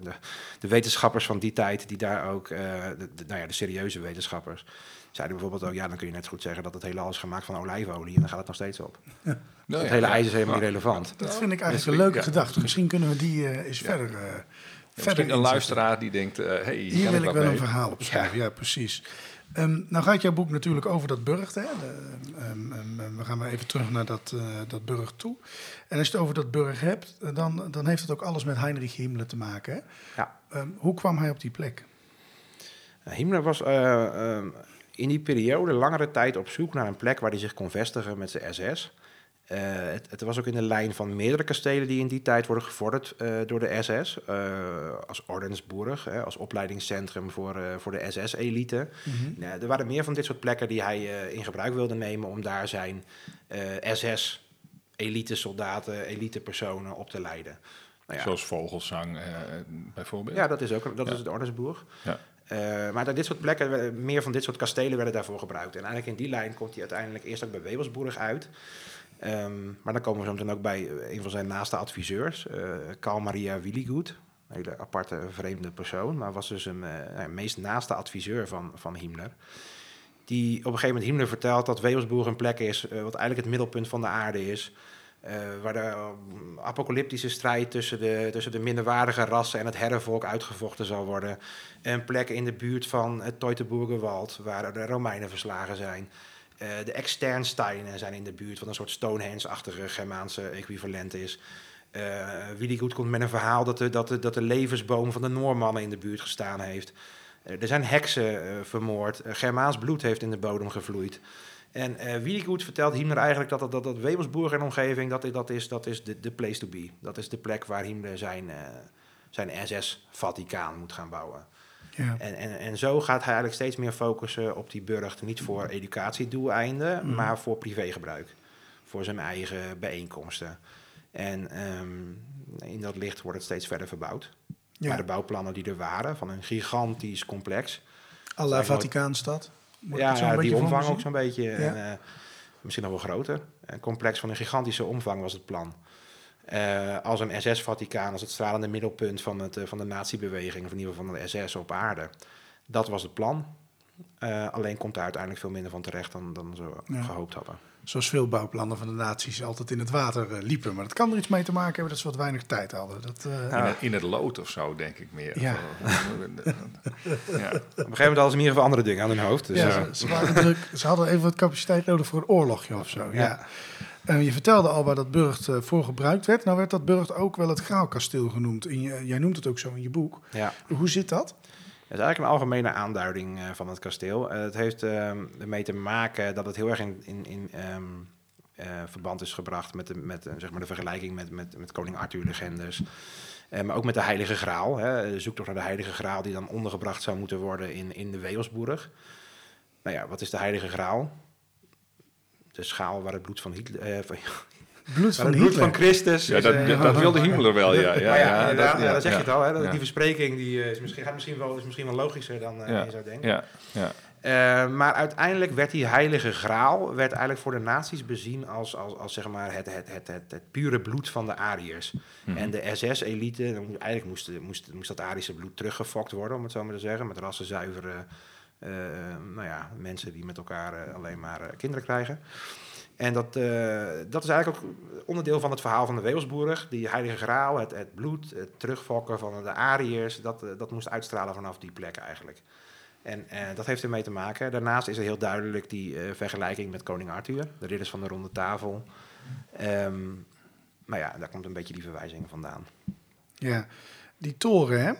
de wetenschappers van die tijd, die daar ook, eh, de, de- nou ja, de serieuze wetenschappers, zeiden bijvoorbeeld ook, ja, dan kun je net zo goed zeggen dat het heelal is gemaakt van olijfolie en dan gaat het nog steeds op. Nou het ja, hele ja. ijs is helemaal Ja. niet relevant. Dat vind ik eigenlijk een leuke ja. gedachte. Misschien kunnen we die eh, eens verder, eh verder Misschien een inzetten. luisteraar die denkt, eh hey, hier, wil ik wel mee. een verhaal op schrijven, ja, precies. Ehm, nou gaat jouw boek natuurlijk over dat burcht. Hè? De, ehm, ehm, we gaan maar even terug naar dat, eh dat burcht toe. En als je het over dat burg hebt, eh, dan, dan heeft het ook alles met Heinrich Himmler te maken. Hè? Ja. Hoe kwam hij op die plek? Uh, Himmler was eh, in die periode langere tijd op zoek naar een plek waar hij zich kon vestigen met zijn SS. Eh, het, het was ook in de lijn van meerdere kastelen die in die tijd worden gevorderd eh, door de SS. eh, als Ordensburg, hè, als opleidingscentrum voor, voor de SS-elite. Ja, er waren meer van dit soort plekken die hij in gebruik wilde nemen om daar zijn SS-elite-soldaten, elite-personen op te leiden. Nou ja, Zoals Vogelzang eh, bijvoorbeeld. ja, dat is ook dat Ja. is het Ordensboer. Ja. Maar dit soort plekken, meer van dit soort kastelen werden daarvoor gebruikt. En eigenlijk in die lijn komt hij uiteindelijk eerst ook bij Webelsburg uit. Ehm, maar dan komen we zo meteen ook bij eh, een van zijn naaste adviseurs, eh Carl Maria Willigood. Een hele aparte, vreemde persoon, maar was dus een eh, meest naaste adviseur van, van Himmler. Die op een gegeven moment Himmler vertelt dat Webelsburg een plek is wat eigenlijk het middelpunt van de aarde is. Waar de apocalyptische strijd tussen de, tussen de minderwaardige rassen en het herrenvolk uitgevochten zal worden. Een plek in de buurt van het Teutoburgerwald, waar de Romeinen verslagen zijn. Eh, de Externsteinen zijn in de buurt, wat een soort Stonehenge-achtige Germaanse equivalent is. Eh Willigood komt met een verhaal dat de, dat, de, dat de levensboom van de Noormannen in de buurt gestaan heeft. Eh, er zijn heksen vermoord. Germaans bloed heeft in de bodem gevloeid. En eh Willigood vertelt Himmler eigenlijk dat dat, dat, dat en omgeving, dat, dat is, dat is de, de place to be. Dat is de plek waar Himmler zijn, zijn SS-Vaticaan moet gaan bouwen. Ja. En, en, en zo gaat hij eigenlijk steeds meer focussen op die burcht. Niet voor educatiedoeleinden, Mhm. maar voor privégebruik. Voor zijn eigen bijeenkomsten. En ehm, in dat licht wordt het steeds verder verbouwd. Ja. Maar de bouwplannen die er waren, van een gigantisch complex. à la Zijn Vaticaanstad. Ja, die omvang ook zo'n beetje. En, eh, misschien nog wel groter. Een complex van een gigantische omvang was het plan. Eh, als een SS-Vaticaan, als het stralende middelpunt van, het, eh, van de natiebeweging, of in ieder geval van de SS op aarde. Dat was het plan. Eh, alleen komt daar uiteindelijk veel minder van terecht dan, dan ze Ja. gehoopt hadden. Zoals veel bouwplannen van de naties altijd in het water liepen. Maar dat kan er iets mee te maken hebben dat ze wat weinig tijd hadden. Dat, eh, In, het, in het lood of zo, denk ik meer. Ja. ja. Op een gegeven moment hadden ze in ieder geval andere dingen aan hun hoofd. Dus, ja, ze, ze waren druk. Ze hadden even wat capaciteit nodig voor een oorlogje of zo. Ja. Eh, je vertelde al waar dat burcht eh, voor gebruikt werd. Nou werd dat burcht ook wel het Graalkasteel genoemd. In je, jij noemt het ook zo in je boek. ja. Hoe zit dat? Het is eigenlijk een algemene aanduiding eh, van het kasteel. Het heeft ermee te maken dat het heel erg in, in, in ehm, eh, verband is gebracht met de, met, zeg maar de vergelijking met, met, met koning Arthur legendes. Eh, maar ook met de Heilige Graal. Hè. De zoektocht naar de Heilige Graal die dan ondergebracht zou moeten worden in, in de Weelsburg. Nou ja, wat is de Heilige Graal? De schaal waar het bloed van Hitler... eh, van, Bloed van het bloed Hitler. van Christus... Ja, dat, eh, dat, dat wilde Himmler wel, ja. ja, ja, dat, ja, dat zeg je het al. Hè? Dat- Ja. Die verspreking die, eh, is misschien, gaat misschien wel, is misschien wel logischer dan eh, Ja. je zou denken. Ja, ja. Eh, maar uiteindelijk werd die heilige graal werd eigenlijk voor de nazi's bezien als, als, als zeg maar het, het, het, het, het pure bloed van de Ariërs. Mhm. En de SS-elite, eigenlijk moest, moest, moest dat Arische bloed teruggefokt worden, om het zo maar te zeggen. Met rassenzuivere nou ja, mensen die met elkaar eh, alleen maar eh, kinderen krijgen. En dat, eh, dat is eigenlijk ook onderdeel van het verhaal van de Webelsburg. Die heilige graal, het, het bloed, het terugfokken van de Ariërs, dat, eh, dat moest uitstralen vanaf die plek eigenlijk. En eh, dat heeft ermee te maken. Daarnaast is er heel duidelijk die eh, vergelijking met koning Arthur, de ridders van de ronde tafel. Ehm maar ja, daar komt een beetje die verwijzing vandaan. Ja, die toren, hè?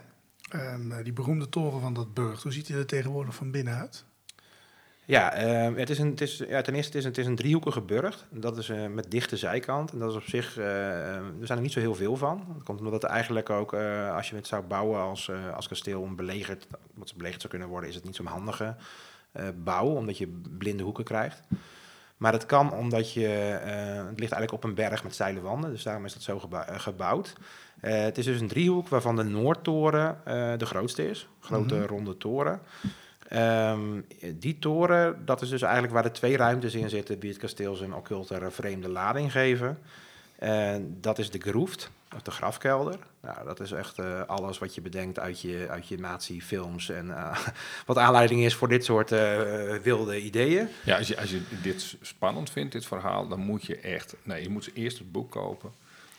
Ehm, die beroemde toren van dat burcht. Hoe ziet hij er tegenwoordig van binnen uit? Ja, ehm, het is een, het is, ja, ten eerste is het is een driehoekige burcht. Dat is eh, met dichte zijkant. En dat is op zich, eh, er zijn er niet zo heel veel van. Dat komt omdat het eigenlijk ook, eh, als je het zou bouwen als, eh, als kasteel om belegerd, wat ze belegerd zou kunnen worden, is het niet zo'n handige eh, bouw, omdat je blinde hoeken krijgt. Maar het kan omdat je, eh, het ligt eigenlijk op een berg met steile wanden, dus daarom is dat zo eh, gebouwd. Eh, het is dus een driehoek waarvan de Noordtoren eh, de grootste is. Grote Mhm. ronde toren. Ehm, die toren, dat is dus eigenlijk waar de twee ruimtes in zitten die het kasteel zijn occulte vreemde lading geven. En dat is de groeft, of de grafkelder. Nou, dat is echt eh, alles wat je bedenkt uit je, uit je nazi-films en eh, wat aanleiding is voor dit soort eh, wilde ideeën. Ja, als je, als je dit spannend vindt, dit verhaal, dan moet je echt... Nee, je moet eerst het boek kopen,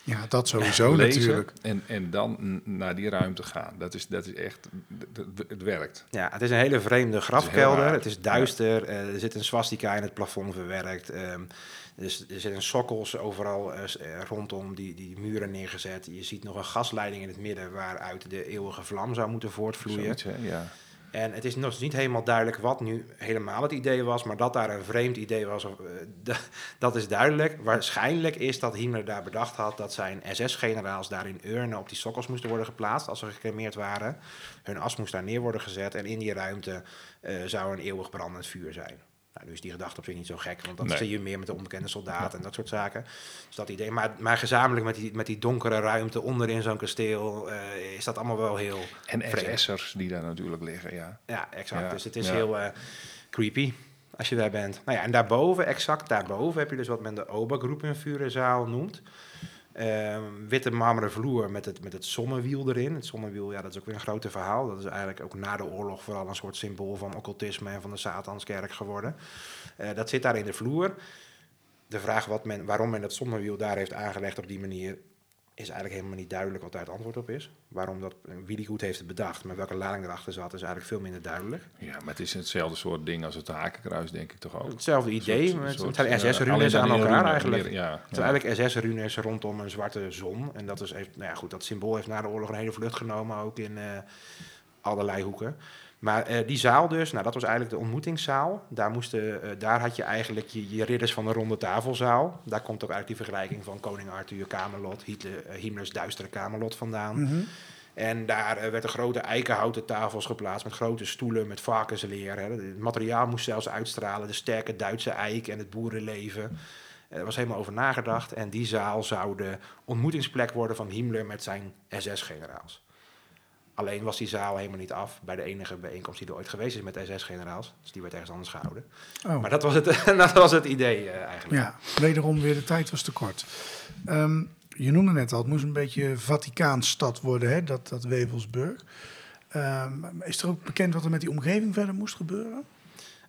Ja, dat sowieso lezen natuurlijk. en, en dan naar die ruimte gaan. Dat is, dat is echt... Het werkt. Ja, het is een hele vreemde grafkelder. Het is duister. eh, er zit een swastika in het plafond verwerkt. ehm, dus er zitten sokkels overal eh, eh, rondom die, die muren neergezet. Je ziet nog een gasleiding in het midden waaruit de eeuwige vlam zou moeten voortvloeien. Zoiets, hè? Ja. En het is nog niet helemaal duidelijk wat nu helemaal het idee was, maar dat daar een vreemd idee was, eh, dat is duidelijk. Waarschijnlijk is dat Himmler daar bedacht had dat zijn SS-generaals daar in urnen op die sokkels moesten worden geplaatst als ze gecremeerd waren. Hun as moest daar neer worden gezet en in die ruimte eh, zou een eeuwig brandend vuur zijn. Nou, nu is die gedachte op zich niet zo gek, want dat Nee. zie je meer met de onbekende soldaat en dat soort zaken. Dus dat idee. Maar, maar gezamenlijk met die, met die donkere ruimte onderin zo'n kasteel, eh, is dat allemaal wel heel En. SS'ers die daar natuurlijk liggen, ja. Ja, exact. Ja, Dus het is ja. heel eh, creepy als je daar bent. Nou ja, en daarboven, exact daarboven, heb je dus wat men de Obergruppenführerzaal noemt. Ehm, witte marmeren vloer met het, met het zonnewiel erin. Het zonnewiel, ja, dat is ook weer een grote verhaal. Dat is eigenlijk ook na de oorlog vooral een soort symbool van occultisme en van de Satanskerk geworden. Eh, dat zit daar in de vloer. De vraag wat men, waarom men het zonnewiel daar heeft aangelegd op die manier, is eigenlijk helemaal niet duidelijk wat daar het antwoord op is. Waarom dat, wie die goed heeft het bedacht, maar welke lading erachter zat, is eigenlijk veel minder duidelijk. Ja, maar het is hetzelfde soort ding als het hakenkruis, denk ik toch ook. Hetzelfde idee, Soort- met, soort, het zijn eh, SS-runes aan elkaar rune, eigenlijk. meer- ja, Het ja. zijn eigenlijk SS-runes rondom een zwarte zon. En dat is, heeft, nou ja, goed, dat symbool heeft na de oorlog een hele vlucht genomen, ook in eh, allerlei hoeken. Maar eh, die zaal dus, nou, dat was eigenlijk de ontmoetingszaal. Daar, moesten, eh, daar had je eigenlijk je, je ridders van de ronde tafelzaal. Daar komt ook eigenlijk die vergelijking van koning Arthur, Camelot, Hitler, eh, Himmlers duistere Camelot vandaan. Mhm. En daar eh, werden grote eikenhouten tafels geplaatst met grote stoelen met varkensleer. Hè. Het materiaal moest zelfs uitstralen, de sterke Duitse eik en het boerenleven. Er was helemaal over nagedacht. En die zaal zou de ontmoetingsplek worden van Himmler met zijn SS-generaals. Alleen was die zaal helemaal niet af bij de enige bijeenkomst die er ooit geweest is met SS-generaals. Dus die werd ergens anders gehouden. Oh. Maar dat was het, dat was het idee eh, eigenlijk. Ja, wederom weer de tijd was te kort. Ehm, je noemde net al, het moest een beetje Vaticaanstad worden, hè, dat, dat Wevelsburg. Ehm, is er ook bekend wat er met die omgeving verder moest gebeuren?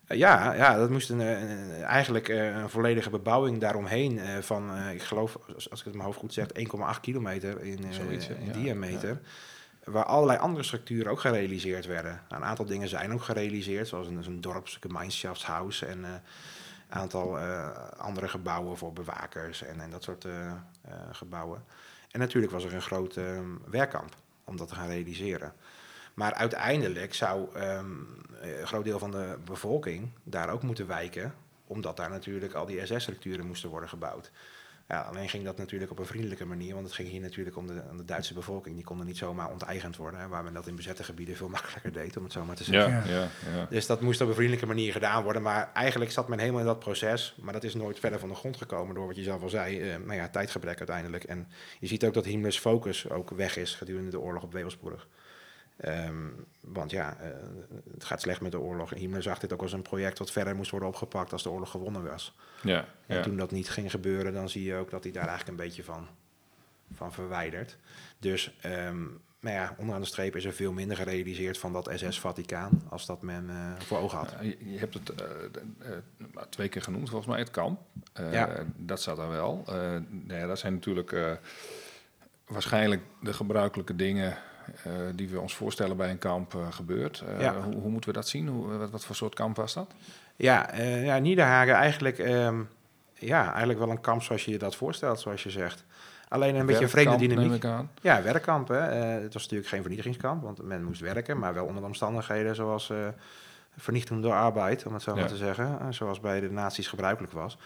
Eh, Ja, ja, dat moest een, eh, een- eigenlijk eh, een volledige bebouwing daaromheen eh, van, eh, ik geloof, als ik het in mijn hoofd goed zeg, 1,8 kilometer in, eh, Zoiets, hè? in Ja, diameter. Waar allerlei andere structuren ook gerealiseerd werden. Nou, een aantal dingen zijn ook gerealiseerd, zoals een, een dorpsgemeenschapshuis en een aantal eh, andere gebouwen voor bewakers en, en dat soort eh, eh, gebouwen. En natuurlijk was er een groot eh, werkkamp om dat te gaan realiseren. Maar uiteindelijk zou ehm, een groot deel van de bevolking daar ook moeten wijken, omdat daar natuurlijk al die SS-structuren moesten worden gebouwd. Ja, alleen ging dat natuurlijk op een vriendelijke manier, want het ging hier natuurlijk om de, om de Duitse bevolking. Die konden niet zomaar onteigend worden, hè, waar men dat in bezette gebieden veel makkelijker deed, om het zo maar te zeggen. Ja, Ja. ja. Dus dat moest op een vriendelijke manier gedaan worden. Maar eigenlijk zat men helemaal in dat proces. Maar dat is nooit verder van de grond gekomen door wat je zelf al zei. eh nou ja, tijdgebrek uiteindelijk. En je ziet ook dat Himmlers focus ook weg is gedurende de oorlog op Wevelsburg. Ehm, want ja, eh, het gaat slecht met de oorlog. En Himmler zag dit ook als een project wat verder moest worden opgepakt als de oorlog gewonnen was. ja, En ja. toen dat niet ging gebeuren, dan zie je ook dat hij daar eigenlijk een beetje van, van verwijdert. Dus nou ja, onderaan de streep is er veel minder gerealiseerd van dat SS-Vaticaan als dat men eh, voor ogen had. Je, je hebt het eh, twee keer genoemd, volgens mij, het. Eh, Ja. Dat staat daar wel. Nou ja, dat zijn natuurlijk waarschijnlijk de gebruikelijke dingen eh, die we ons voorstellen bij een kamp eh, gebeurt. Eh, Ja. hoe, hoe moeten we dat zien? Hoe, wat, wat voor soort kamp was dat? Ja, ja Niederhagen eigenlijk, ehm, ja, eigenlijk wel een kamp zoals je je dat voorstelt, zoals je zegt. Alleen een beetje een vreemde dynamiek. Ja, werkkamp. Hè. Het was natuurlijk geen vernietigingskamp, want men moest werken, maar wel onder de omstandigheden zoals vernichting door arbeid, om het zo Ja. maar te zeggen. zoals bij de nazi's gebruikelijk was.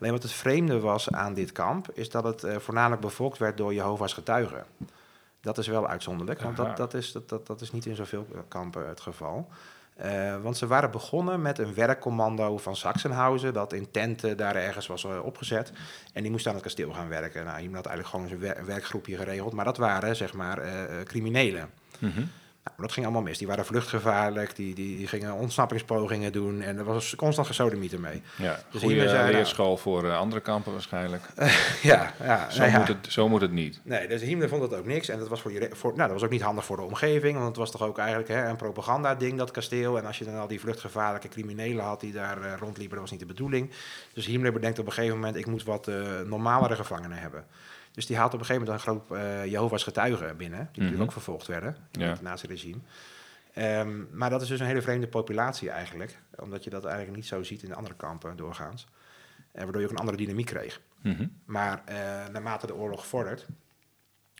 Alleen wat het vreemde was aan dit kamp, is dat het voornamelijk bevolkt werd door Jehovah's getuigen. Dat is wel uitzonderlijk, want Aha. dat, dat, is, dat, dat, dat is niet in zoveel kampen het geval. Eh, want ze waren begonnen met een werkcommando van Sachsenhausen, dat in tenten daar ergens was eh, opgezet. En die moest aan het kasteel gaan werken. Nou, iemand had eigenlijk gewoon zijn wer- werkgroepje geregeld, maar dat waren zeg maar eh, criminelen. Mhm. Nou, dat ging allemaal mis. Die waren vluchtgevaarlijk, die, die, die gingen ontsnappingspogingen doen en er was constant gesodemieter mee. Ja, Dus goede zei- leerschool voor eh, andere kampen waarschijnlijk. ja, ja, Zo, nou ja. moet het, zo moet het niet. Nee, dus Himmler vond dat ook niks. En dat was, voor je, voor, nou, dat was ook niet handig voor de omgeving. Want het was toch ook eigenlijk hè, een propaganda-ding, dat kasteel. En als je dan al die vluchtgevaarlijke criminelen had die daar eh, rondliepen, dat was niet de bedoeling. Dus Himmler bedenkt op een gegeven moment, ik moet wat eh, normalere gevangenen hebben. Dus die haalt op een gegeven moment een groep eh Jehovah's getuigen binnen. Die natuurlijk Mhm. ook vervolgd werden in Ja. het nazi-regime. Ehm, maar dat is dus een hele vreemde populatie eigenlijk. Omdat je dat eigenlijk niet zo ziet in de andere kampen doorgaans. En waardoor je ook een andere dynamiek kreeg. Mhm. Maar eh, naarmate de oorlog vordert,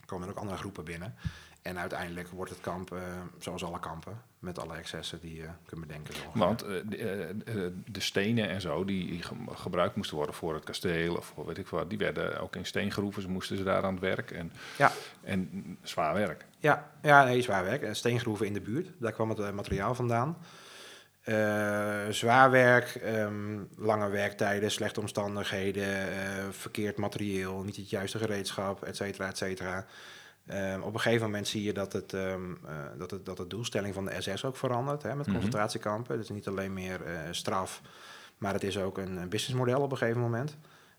komen er ook andere groepen binnen. En uiteindelijk wordt het kamp, eh, zoals alle kampen, met alle excessen die je kunt bedenken. zo. Want eh, de, eh, de stenen en zo die die ge- gebruikt moesten worden voor het kasteel of voor weet ik wat, die werden ook in steengroeven, ze moesten ze daar aan het werk en, Ja, en zwaar werk. ja, ja nee, zwaar werk. En steengroeven in de buurt, daar kwam het materiaal vandaan. Eh, zwaar werk, ehm, lange werktijden, slechte omstandigheden, eh, verkeerd materieel, niet het juiste gereedschap, et cetera, et cetera. Ehm, op een gegeven moment zie je dat, het, ehm, eh, dat, het, dat de doelstelling van de SS ook verandert hè, met Mhm. concentratiekampen. Het is niet alleen meer straf, maar het is ook een, businessmodel op een gegeven moment.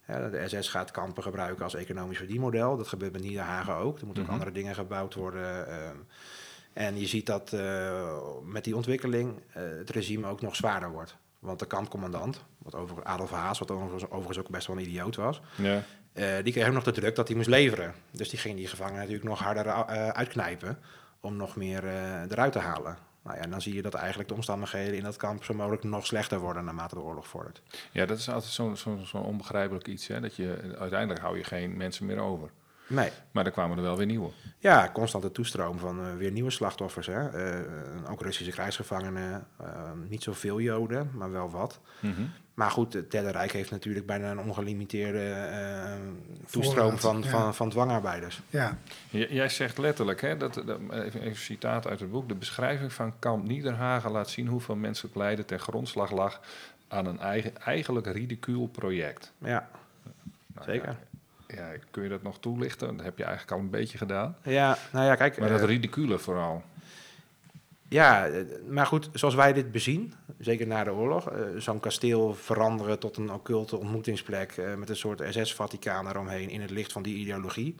Ja, de SS gaat kampen gebruiken als economisch verdienmodel. Dat gebeurt met Niederhagen ook. Er moeten Mhm. ook andere dingen gebouwd worden. En je ziet dat eh, met die ontwikkeling eh, het regime ook nog zwaarder wordt. Want de kampcommandant, wat over Adolf Haas, wat overigens, overigens ook best wel een idioot was, Ja. eh, die kreeg ook nog de druk dat hij moest leveren. Dus die ging die gevangenen natuurlijk nog harder uitknijpen om nog meer eruit te halen. Nou ja, en dan zie je dat eigenlijk de omstandigheden in dat kamp zo mogelijk nog slechter worden naarmate de oorlog vordert. ja, dat is altijd zo'n zo, zo onbegrijpelijk iets. Hè? Dat je, uiteindelijk hou je geen mensen meer over. Nee, Maar er kwamen er wel weer nieuwe. ja, constante toestroom van eh, weer nieuwe slachtoffers. Hè? Eh, ook Russische krijgsgevangenen, eh, niet zoveel Joden, maar wel wat. Mhm. Maar goed, het Derde Rijk heeft natuurlijk bijna een ongelimiteerde eh, toestroom van, ja. van, van dwangarbeiders. Ja, J- Jij zegt letterlijk, hè, dat, dat- even, even een citaat uit het boek. De beschrijving van kamp Niederhagen laat zien hoeveel menselijk lijden ten grondslag lag aan een eigen, eigenlijk ridicuul project. Ja, Nou, Zeker. Ja, ja, kun je dat nog toelichten? Dat heb je eigenlijk al een beetje gedaan. ja nou ja, kijk. Maar eh, dat ridicule vooral. Ja, eh, maar goed, zoals wij dit bezien, zeker na de oorlog, eh, zo'n kasteel veranderen tot een occulte ontmoetingsplek eh, met een soort SS-Vaticaan eromheen in het licht van die ideologie,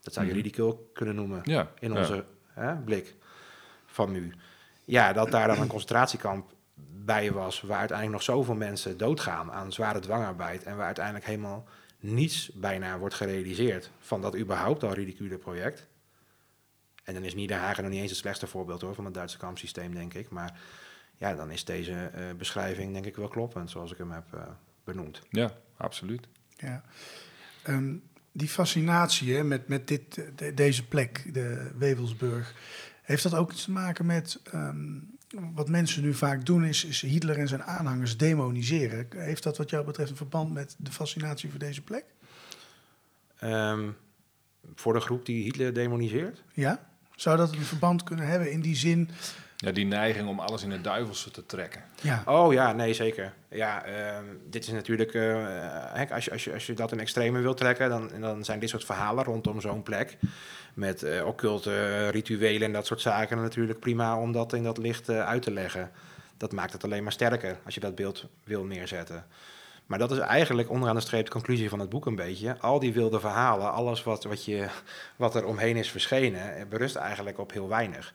dat zou je Mhm. ridicul kunnen noemen Ja, in ja. onze hè, blik van nu. Ja, dat daar dan een concentratiekamp bij was, waar uiteindelijk nog zoveel mensen doodgaan aan zware dwangarbeid en waar uiteindelijk helemaal niets bijna wordt gerealiseerd van dat überhaupt al ridicule project. En dan is Niederhagen nog niet eens het slechtste voorbeeld hoor, van het Duitse kampsysteem, denk ik. Maar ja, dan is deze eh, beschrijving denk ik wel kloppend, zoals ik hem heb eh, benoemd. Ja, absoluut. ja. Ehm, die fascinatie hè, met, met dit, de- deze plek, de Wevelsburg, heeft dat ook iets te maken met ehm, wat mensen nu vaak doen, is, is Hitler en zijn aanhangers demoniseren. Heeft dat wat jou betreft een verband met de fascinatie voor deze plek? Ehm, voor de groep die Hitler demoniseert? Ja? Zou dat een verband kunnen hebben in die zin? Ja, die neiging om alles in het duivelse te trekken. Ja, Oh ja, nee, zeker. Ja, ehm, dit is natuurlijk... eh, hè, als, je, als, je, als je dat in extreme wilt trekken... dan, dan zijn dit soort verhalen rondom zo'n plek... met eh occulte eh, rituelen en dat soort zaken... natuurlijk prima om dat in dat licht uit te leggen. Dat maakt het alleen maar sterker als je dat beeld wil neerzetten. Maar dat is eigenlijk onderaan de streep de conclusie van het boek een beetje. Al die wilde verhalen, alles wat, wat, je, wat er omheen is verschenen... berust eigenlijk op heel weinig.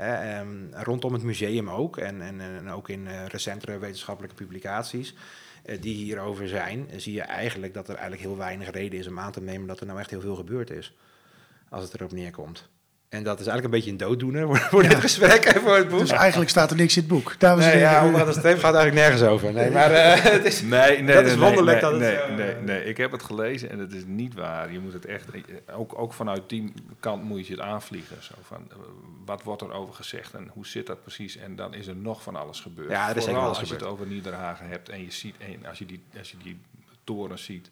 Ehm, rondom het museum ook, en, en, en ook in eh, recentere wetenschappelijke publicaties eh, die hierover zijn, zie je eigenlijk dat er eigenlijk heel weinig reden is om aan te nemen dat er nou echt heel veel gebeurd is. Als het erop neerkomt. En dat is eigenlijk een beetje een dooddoener voor, voor dit gesprek en voor het boek. dus eigenlijk staat er niks in het boek. Dames en nee, heren, ja, streep gaat eigenlijk nergens over. Nee, maar eh, het is... Nee, nee, Dat is wonderlijk nee, dat het, nee, nee, nee, ik heb het gelezen en het is niet waar. Je moet het echt, ook, ook vanuit die kant moet je het aanvliegen. Zo van, eh, wat wordt er over gezegd en hoe zit dat precies? En dan is er nog van alles gebeurd. Ja, er is Vooral alles als je het over Niederhagen hebt en je ziet, en als je die, als je die toren ziet.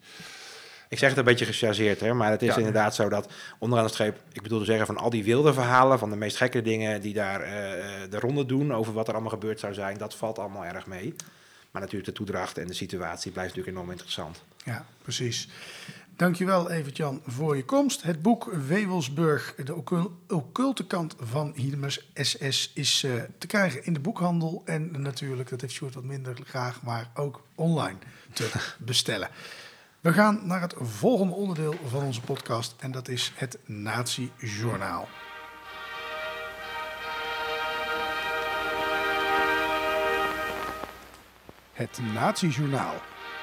Ik zeg het een beetje gechargeerd, hè, maar het is Ja. inderdaad zo dat onderaan de streep, ik bedoel te zeggen van al die wilde verhalen, van de meest gekke dingen die daar eh, eh, de ronde doen over wat er allemaal gebeurd zou zijn, dat valt allemaal erg mee. Maar natuurlijk de toedracht en de situatie blijft natuurlijk enorm interessant. Ja, precies. Dankjewel Evert-Jan voor je komst. Het boek Wewelsburg, de occul- occulte kant van Hiedemers SS, is eh, te krijgen in de boekhandel. En natuurlijk, dat heeft Sjoerd wat minder graag, maar ook online te bestellen. We gaan naar het volgende onderdeel van onze podcast en dat is het Nazi-journaal. Het Nazi-journaal.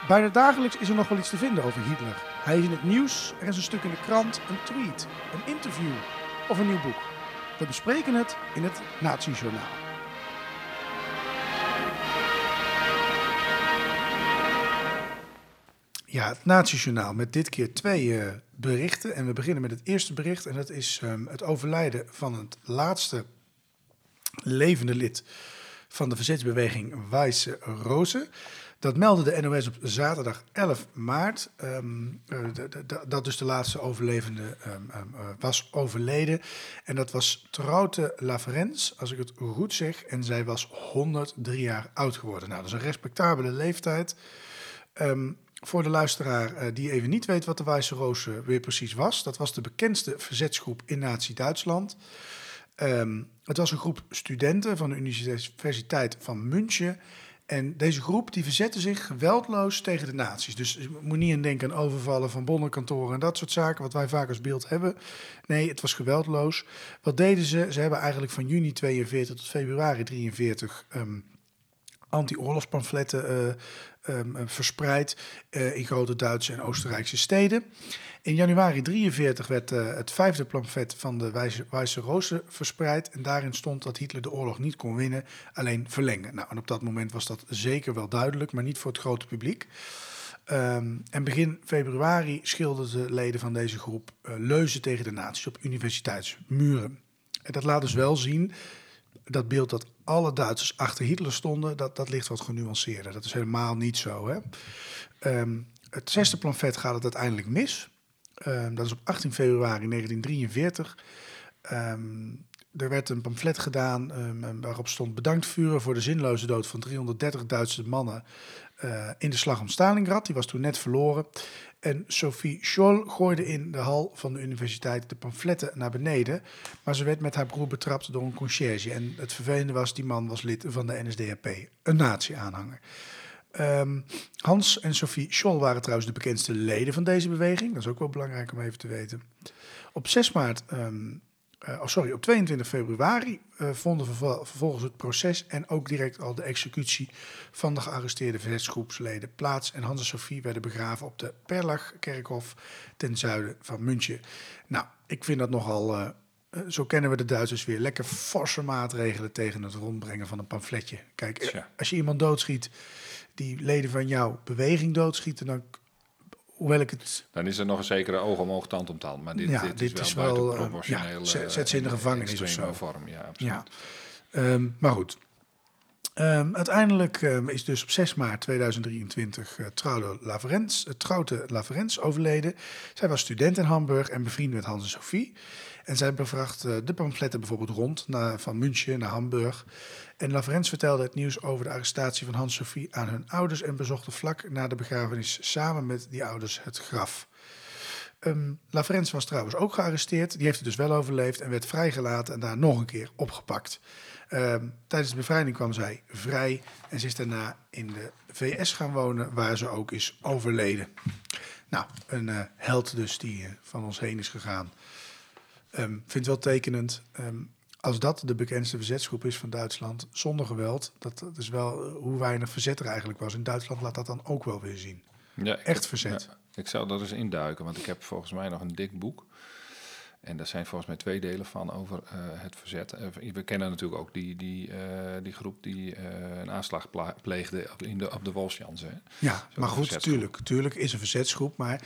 Bijna dagelijks is er nog wel iets te vinden over Hitler. Hij is in het nieuws, er is een stuk in de krant, een tweet, een interview of een nieuw boek. We bespreken het in het Nazi-journaal. Ja, het Nazi-journaal met dit keer twee eh, berichten. En we beginnen met het eerste bericht. En dat is ehm, het overlijden van het laatste levende lid van de verzetsbeweging Weisse Rose. Dat meldde de NOS op zaterdag 11 maart. d- dat dus de laatste overlevende ehm, eh, was overleden. En dat was Troute Laverens, als ik het goed zeg. En zij was 103 jaar oud geworden. Nou, dat is een respectabele leeftijd. Voor de luisteraar eh, die even niet weet wat de Wijze Roos eh, weer precies was. Dat was de bekendste verzetsgroep in Nazi-Duitsland. Ehm, het was een groep studenten van de Universiteit van München. En deze groep die verzette zich geweldloos tegen de nazi's. Dus je moet niet aan denken aan overvallen van bonnenkantoren en dat soort zaken, wat wij vaak als beeld hebben. Nee, het was geweldloos. Wat deden ze? Ze hebben eigenlijk van juni 42 tot februari 43 ehm, anti-oorlogspamfletten eh, ehm, eh, verspreid eh, in grote Duitse en Oostenrijkse steden. In januari 43 werd eh, het vijfde pamflet van de Wijze, Rozen verspreid. En daarin stond dat Hitler de oorlog niet kon winnen, alleen verlengen. Nou, en op dat moment was dat zeker wel duidelijk, maar niet voor het grote publiek. Ehm, en begin februari schilderden leden van deze groep leuzen tegen de nazi's op universiteitsmuren. En dat laat dus wel zien, dat beeld dat alle Duitsers achter Hitler stonden, dat, dat ligt wat genuanceerder. Dat is helemaal niet zo. Hè? Ehm, het zesde pamflet gaat het uiteindelijk mis. Ehm, dat is op 18 februari 1943. Ehm, er werd een pamflet gedaan waarop stond bedankt vuren voor de zinloze dood van 330 Duitse mannen eh, in de slag om Stalingrad. Die was toen net verloren. En Sophie Scholl gooide in de hal van de universiteit de pamfletten naar beneden. Maar ze werd met haar broer betrapt door een conciërge. En het vervelende was, die man was lid van de NSDAP, een nazi-aanhanger. Ehm, Hans en Sophie Scholl waren trouwens de bekendste leden van deze beweging. Dat is ook wel belangrijk om even te weten. Op 6 maart, ehm, eh, oh sorry, op 22 februari eh, vonden vervol- vervolgens het proces en ook direct al de executie van de gearresteerde verzetsgroepsleden plaats. En Hans en Sophie werden begraven op de Perlach-kerkhof ten zuiden van München. Nou, ik vind dat nogal. eh, zo kennen we de Duitsers weer. Lekker forse maatregelen tegen het rondbrengen van een pamfletje. Kijk, als je iemand doodschiet die leden van jouw beweging doodschieten, dan, hoewel ik het Dan is er nog een zekere oog om oog, tand om tand. Maar dit, Ja, dit, dit is wel buiten eh, proportioneel. ja, zet- eh, zet ze in de gevangenis of zo. vorm, ja, absoluut. Ja. Ehm, maar goed. Ehm, uiteindelijk ehm, is dus op 6 maart 2023 eh trouwde Laverens, uh, trouwde Laverens overleden. Zij was student in Hamburg en bevriend met Hans en Sophie. En zij bebracht eh, de pamfletten bijvoorbeeld rond naar, van München naar Hamburg. En Laverens vertelde het nieuws over de arrestatie van Hans en Sophie aan hun ouders en bezochten vlak na de begrafenis samen met die ouders het graf. Ehm Laverens was trouwens ook gearresteerd. Die heeft het dus wel overleefd en werd vrijgelaten en daar nog een keer opgepakt. Ehm, tijdens de bevrijding kwam zij vrij en ze is daarna in de VS gaan wonen, waar ze ook is overleden. Nou, een eh, held dus die eh, van ons heen is gegaan. Ehm vind wel tekenend. Als dat de bekendste verzetsgroep is van Duitsland, zonder geweld, dat, dat is wel eh, hoe weinig verzet er eigenlijk was. In Duitsland laat dat dan ook wel weer zien. Ja, Echt heb- verzet. ja, ik zou er eens induiken, want ik heb volgens mij nog een dik boek. En daar zijn volgens mij twee delen van over eh, het verzet. Eh, we kennen natuurlijk ook die, die, die groep die een aanslag pleegde op, in de, op de Wolfsjansen. hè. Ja, maar goed, tuurlijk, tuurlijk is een verzetsgroep, maar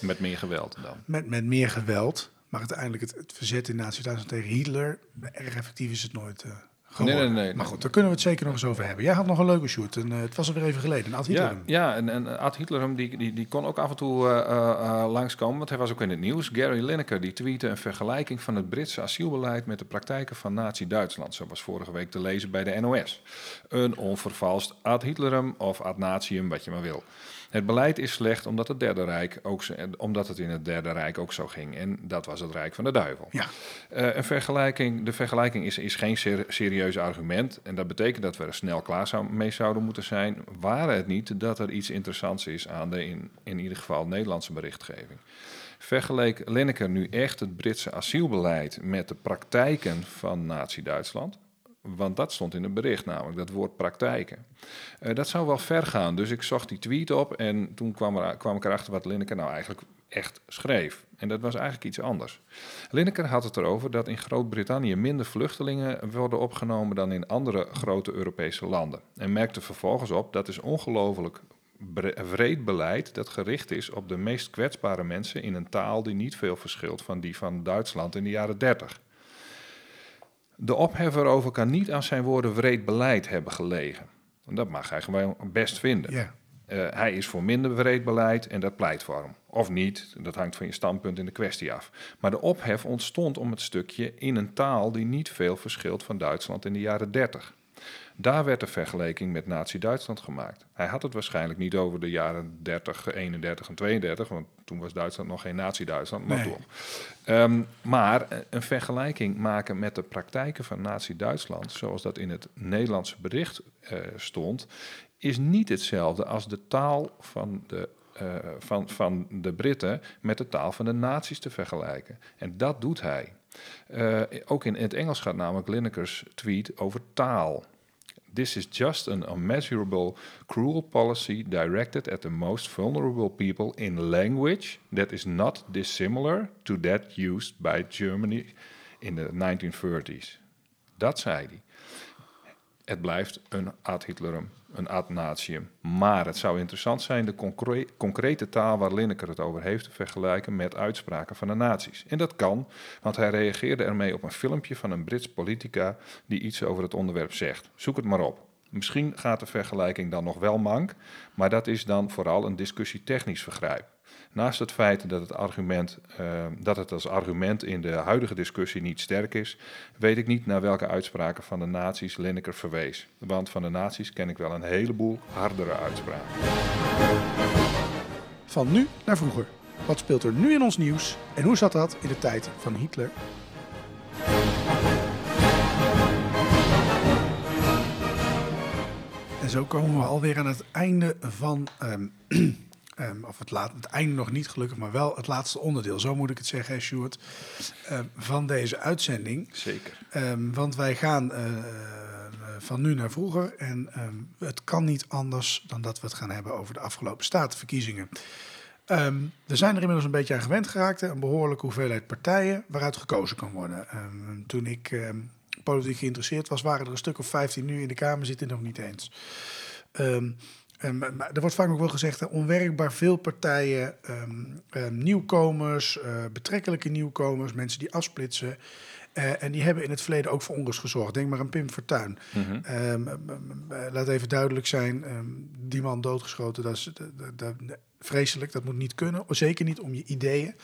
Met meer geweld dan. met, met meer geweld. Maar uiteindelijk het, het verzet in Nazi-Duitsland tegen Hitler, erg effectief is het nooit eh geworden. Nee, nee, nee, maar goed, daar kunnen we het zeker nog eens over hebben. Jij had nog een leuke shoot en eh, het was alweer even geleden. Ad Hitler. Ja, ja en, en Ad Hitlerum die, die, die kon ook af en toe eh, langskomen, want hij was ook in het nieuws. Gary Lineker die tweette een vergelijking van het Britse asielbeleid met de praktijken van Nazi-Duitsland. Zo was vorige week te lezen bij de NOS. Een onvervalst Ad Hitlerum of Ad Natium, wat je maar wil. Het beleid is slecht omdat het, derde Rijk ook, zo- omdat het in het Derde Rijk ook zo ging. En dat was het Rijk van de Duivel. Ja. Eh, een vergelijking, de vergelijking is, is geen ser- serieus argument. En dat betekent dat we er snel klaar zou, mee zouden moeten zijn. Waren het niet dat er iets interessants is aan de in, in ieder geval Nederlandse berichtgeving. Vergeleek Lineker nu echt het Britse asielbeleid met de praktijken van Nazi-Duitsland? Want dat stond in het bericht, namelijk dat woord praktijken. Eh, dat zou wel ver gaan. Dus ik zocht die tweet op en toen kwam, er, kwam ik erachter wat Lineker nou eigenlijk echt schreef. En dat was eigenlijk iets anders. Lineker had het erover dat in Groot-Brittannië minder vluchtelingen worden opgenomen dan in andere grote Europese landen. En merkte vervolgens op dat is ongelooflijk wreed beleid dat gericht is op de meest kwetsbare mensen in een taal die niet veel verschilt van die van Duitsland in de jaren 30. De ophef erover kan niet aan zijn woorden wreed beleid hebben gelegen. Dat mag hij gewoon best vinden. Ja. Eh, hij is voor minder breed beleid en dat pleit voor hem. Of niet, dat hangt van je standpunt in de kwestie af. Maar de ophef ontstond om het stukje in een taal die niet veel verschilt van Duitsland in de jaren 30. Daar werd de vergelijking met Nazi-Duitsland gemaakt. Hij had het waarschijnlijk niet over de jaren 30, 31 en 32, want toen was Duitsland nog geen Nazi-Duitsland, maar Nee. toch. Ehm, maar eh, een vergelijking maken met de praktijken van Nazi-Duitsland, zoals dat in het Nederlandse bericht eh, stond, is niet hetzelfde als de taal van de, eh, van, van de Britten met de taal van de nazi's te vergelijken. En dat doet hij. Ook in het Engels gaat namelijk Lineker's tweet over taal. This is just an unmeasurable, cruel policy directed at the most vulnerable people in language that is not dissimilar to that used by Germany in the 1930s. Dat zei hij. Het blijft een ad Hitlerum, een ad natium. Maar het zou interessant zijn de concre- concrete taal waar Lineker het over heeft te vergelijken met uitspraken van de nazi's. En dat kan, want hij reageerde ermee op een filmpje van een Brits politica die iets over het onderwerp zegt. Zoek het maar op. Misschien gaat de vergelijking dan nog wel mank, maar dat is dan vooral een discussietechnisch vergrijp. Naast het feit dat het, argument, eh, dat het als argument in de huidige discussie niet sterk is, weet ik niet naar welke uitspraken van de nazi's Lineker verwees. Want van de nazi's ken ik wel een heleboel hardere uitspraken. Van nu naar vroeger. Wat speelt er nu in ons nieuws en hoe zat dat in de tijd van Hitler? En zo komen we alweer aan het einde van, ehm, ehm, of het, laat, het einde nog niet gelukkig, maar wel het laatste onderdeel, zo moet ik het zeggen, hè, Sjoerd, ehm, van deze uitzending. Zeker. Ehm, want wij gaan eh, eh, van nu naar vroeger. En het kan niet anders dan dat we het gaan hebben over de afgelopen statenverkiezingen. Ehm, we zijn er inmiddels een beetje aan gewend geraakt. Een behoorlijke hoeveelheid partijen waaruit gekozen kan worden. Toen ik politiek geïnteresseerd was, waren er een stuk of 15 nu in de Kamer zitten nog niet eens. En, maar er wordt vaak ook wel gezegd, hè, onwerkbaar veel partijen, ehm, ehm, nieuwkomers, eh, betrekkelijke nieuwkomers, mensen die afsplitsen. Eh, en die hebben in het verleden ook voor onrust gezorgd. Denk maar aan Pim Fortuyn. Mhm. Eh, laat even duidelijk zijn, die man doodgeschoten, dat is dat, dat- vreselijk. Dat moet niet kunnen, zeker niet om je ideeën.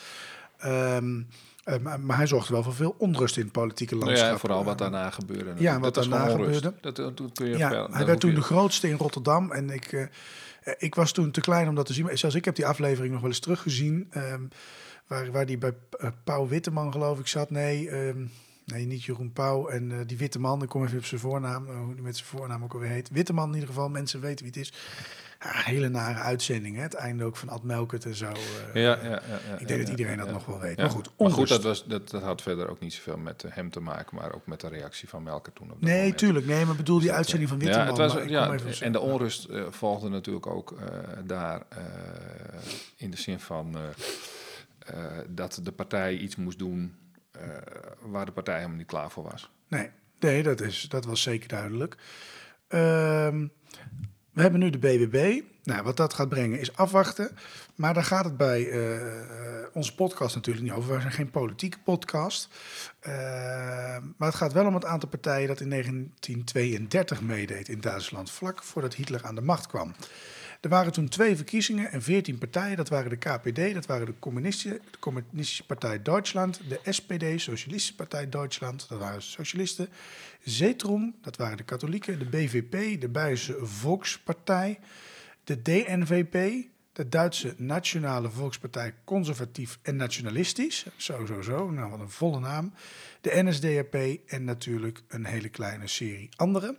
Ehm, eh, maar, maar hij zorgde wel voor veel onrust in het politieke landschap. ja, vooral wat daarna gebeurde. Ja, wat dat daarna gebeurde. Dat, dat, dat kun je Ja, veel- hij werd toen de grootste in Rotterdam. En ik, eh, eh, ik was toen te klein om dat te zien. Maar zelfs ik heb die aflevering nog wel eens teruggezien. ehm, waar, waar die bij eh, Pauw Witteman, geloof ik, zat. Nee, ehm, nee niet Jeroen Pauw. En eh, die Witteman, ik kom even op zijn voornaam. eh, hoe die met zijn voornaam ook alweer heet. Witteman in ieder geval, mensen weten wie het is. Ja, hele nare uitzending. Hè? Het einde ook van Ad Melkert en zo. eh. Ja, ja, ja, ja, ik denk ja, dat iedereen ja, dat ja. nog wel weet. Ja. Maar goed, Maar goed, dat, was, dat, dat had verder ook niet zoveel met eh, hem te maken, maar ook met de reactie van Melker toen op dat Nee, moment. tuurlijk. Nee, maar bedoel die uitzending van Ja, Witteman. het was, ja, op en de onrust eh, volgde natuurlijk ook eh, daar eh, in de zin van eh, eh, dat de partij iets moest doen eh, waar de partij helemaal niet klaar voor was. Nee, nee dat, is, dat was zeker duidelijk. Ehm, we hebben nu de BBB. Nou, wat dat gaat brengen is afwachten. Maar daar gaat het bij eh, eh, onze podcast natuurlijk niet over. We zijn geen politieke podcast. Ehm, maar het gaat wel om het aantal partijen dat in 1932 meedeed in Duitsland. Vlak voordat Hitler aan de macht kwam. Er waren toen twee verkiezingen en veertien partijen. Dat waren de KPD, dat waren de Communistische, de Communistische Partij Duitsland, de SPD, Socialistische Partij Duitsland, dat waren de socialisten. Zetrum, dat waren de katholieken, de BVP, de Belgische Volkspartij, de DNVP, de Duitse Nationale Volkspartij Conservatief en Nationalistisch. Zo, zo, zo, nou wat een volle naam. De NSDAP en natuurlijk een hele kleine serie andere.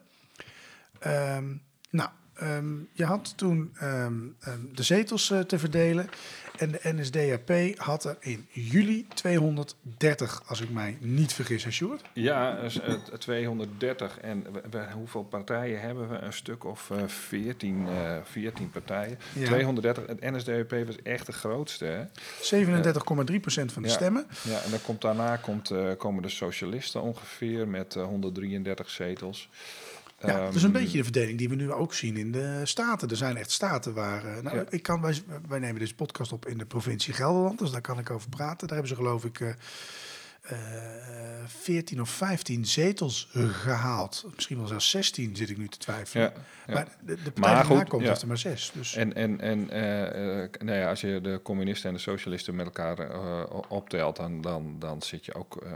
Ehm, nou, ehm, je had toen ehm, ehm, de zetels eh, te verdelen. En de NSDAP had er in juli 230, als ik mij niet vergis, hè, Sjoerd? Ja, dus, eh, 230. En we- we- hoeveel partijen hebben we? Een stuk of eh, 14, eh 14 partijen. Ja. 230. Het NSDAP was echt de grootste. Hè? 37,3% van de Ja. stemmen. Ja, en dan komt, daarna komt, komen de socialisten ongeveer met eh, 133 zetels. Ja, dat is een Ehm, beetje de verdeling die we nu ook zien in de staten. Er zijn echt staten waar... eh, nou, Ja. ik kan, wij, wij nemen deze podcast op in de provincie Gelderland, dus daar kan ik over praten. Daar hebben ze geloof ik... eh, eh 14 of 15 zetels gehaald. Misschien wel zelfs 16 zit ik nu te twijfelen. Ja, ja. Maar de, de partij Maar goed, komt ja. er maar zes. Dus En, en, en eh, eh, nou ja, als je de communisten en de socialisten met elkaar eh, optelt, dan, dan, dan zit je ook eh,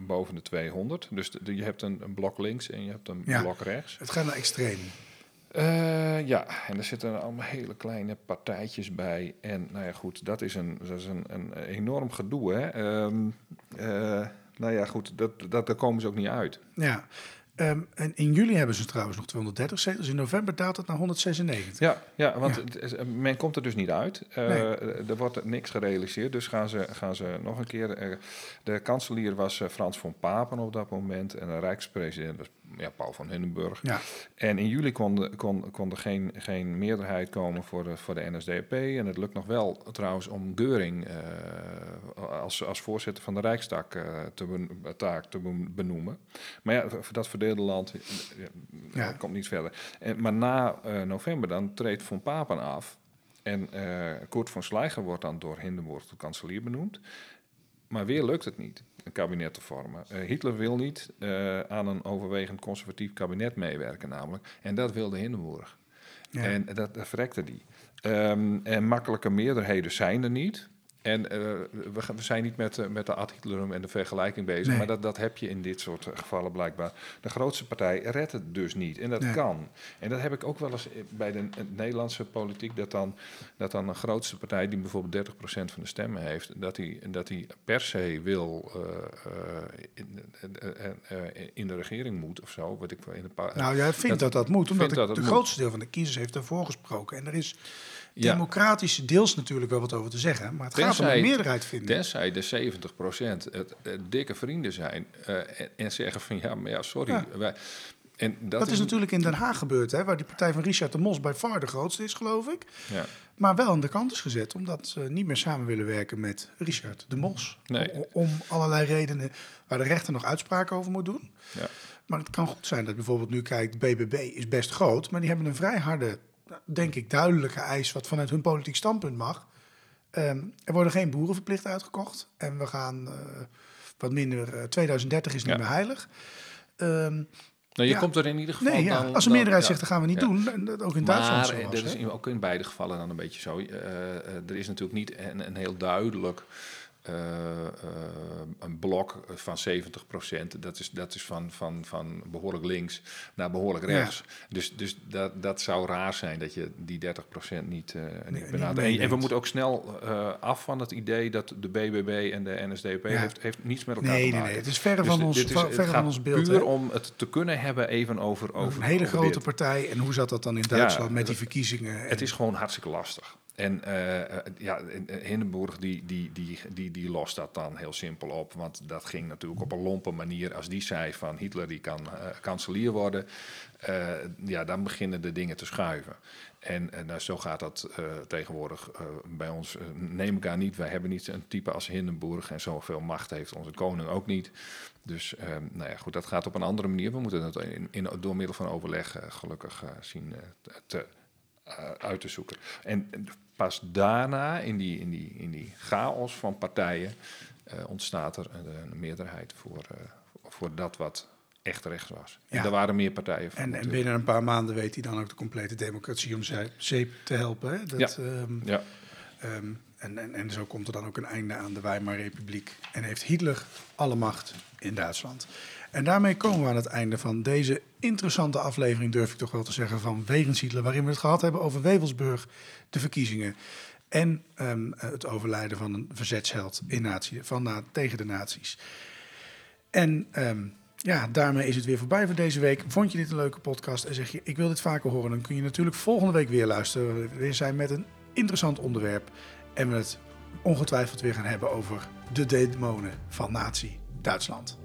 boven de 200. Dus de- je hebt een, een blok links en je hebt een blok rechts. het gaat naar extreem. Eh, ja, en er zitten allemaal hele kleine partijtjes bij. En nou ja, goed, dat is een, dat is een, een enorm gedoe. Hè? Ehm, eh, nou ja, goed, dat, dat, daar komen ze ook niet uit. Ja. Ehm, en in juli hebben ze trouwens nog 230 zetels. In november daalt het naar 196. Ja, ja want Ja. het is- men komt er dus niet uit. Eh, Nee. Er wordt niks gerealiseerd, dus gaan ze, gaan ze nog een keer... eh, de kanselier was eh, Frans van Papen op dat moment... en de rijkspresident was ja, Paul van Hindenburg. Ja. En in juli kon, er- kon, kon er geen, geen meerderheid komen voor de, voor de NSDAP. En het lukt nog wel trouwens om Geuring eh, als, als voorzitter van de Rijkstak eh, te, ben- taak te ben- benoemen. Maar ja, dat verdeelde land eh, ja, Ja. komt niet verder. En, maar na november dan treedt Von Papen af. En Kurt von Schleicher wordt dan door Hindenburg tot kanselier benoemd. Maar weer lukt het niet, een kabinet te vormen. Eh, Hitler wil niet eh, aan een overwegend conservatief kabinet meewerken, namelijk. En dat wilde Hindenburg. Ja. En dat, dat verrekte die. Ehm, en makkelijke meerderheden zijn er niet. En eh, we, gaan- we zijn niet met, eh, met de Hitlerum en de vergelijking bezig, Nee. maar dat, dat heb je in dit soort eh, gevallen blijkbaar. De grootste partij redt het dus niet. En dat Nee. kan. En dat heb ik ook wel eens bij de Nederlandse politiek, dat dan, dat dan een grootste partij die bijvoorbeeld 30% van de stemmen heeft, dat die, dat die per se wil in, in de regering moet of zo. Wat ik in een paar, Nou, jij vindt dat dat, moet, omdat de, dat het moet. grootste deel van de kiezers heeft daarvoor gesproken. En er is. Democratisch deels natuurlijk wel wat over te zeggen. Maar het gaat om een meerderheid vinden. Tenzij de 70% het, eh, dikke vrienden zijn eh, en, en zeggen van ja, maar ja, sorry. Ja. Wij, en dat, Dat is natuurlijk in Den Haag gebeurd, hè, waar die partij van Richard de Mos bij far de grootste is, geloof ik. Ja. Maar wel aan de kant is gezet, omdat ze niet meer samen willen werken met Richard de Mos. Nee. Om allerlei redenen waar de rechter nog uitspraken over moet doen. Ja. Maar het kan goed zijn dat bijvoorbeeld nu kijkt, BBB is best groot, maar die hebben een vrij harde, denk ik, duidelijke eis wat vanuit hun politiek standpunt mag. Ehm, er worden geen boeren verplicht uitgekocht en we gaan eh, wat minder, eh, 2030 is niet Ja. meer heilig. Ehm, Nou, je Ja. komt er in ieder geval nee, ja, dan- als een meerderheid zegt dat gaan we niet doen, en dat ook in Duitsland Maar zo eh, dat is ook in beide gevallen dan een beetje zo. Eh, eh, er is natuurlijk niet een, een heel duidelijk eh, eh, een blok van 70% Dat is, dat is van, van, van behoorlijk links naar behoorlijk Ja. rechts. Dus, dus dat, dat zou raar zijn dat je die 30 niet, eh niet benadert. En, we moeten ook snel eh, af van het idee dat de BBB en de NSDAP Ja. heeft, heeft niets met elkaar Nee, te nee, maken. nee. Het is verre Dus van ons, is- verre van ons beeld. Puur hè? om het te kunnen hebben even over, over een hele over grote dit. partij. En hoe zat dat dan in Ja, Duitsland met die verkiezingen? Het is gewoon hartstikke lastig. En eh, eh, ja, eh, Hindenburg die, die, die, die, die lost dat dan heel simpel op. Want dat ging natuurlijk op een lompe manier. Als die zei van Hitler die kan kanselier worden. ja, dan beginnen de dingen te schuiven. En nou, zo gaat dat tegenwoordig bij ons. neem ik aan niet. Wij hebben niet een type als Hindenburg. En zoveel macht heeft onze koning ook niet. Dus nou ja, goed, dat gaat op een andere manier. We moeten het in, door middel van overleg gelukkig zien uit te zoeken. En en pas daarna, in die, in die, in die chaos van partijen, eh, ontstaat er een, een meerderheid voor, eh, voor dat wat echt rechts was. Ja. En er waren meer partijen voor. En, binnen een paar maanden weet hij dan ook de complete democratie om zeep te helpen. Hè? Dat, ehm, Ja, ehm, en, en, en zo komt er dan ook een einde aan de Weimar Republiek. En heeft Hitler alle macht in Duitsland. En daarmee komen we aan het einde van deze interessante aflevering, durf ik toch wel te zeggen, van Wegens Hitler. Waarin we het gehad hebben over Wevelsburg, de verkiezingen. En ehm, het overlijden van een verzetsheld in nazi, van, na- tegen de nazi's. En ehm, ja, daarmee is het weer voorbij voor deze week. Vond je dit een leuke podcast en zeg je, ik wil dit vaker horen, dan kun je natuurlijk volgende week weer luisteren. We weer zijn met een interessant onderwerp en we het ongetwijfeld weer gaan hebben over de demonen van Nazi Duitsland.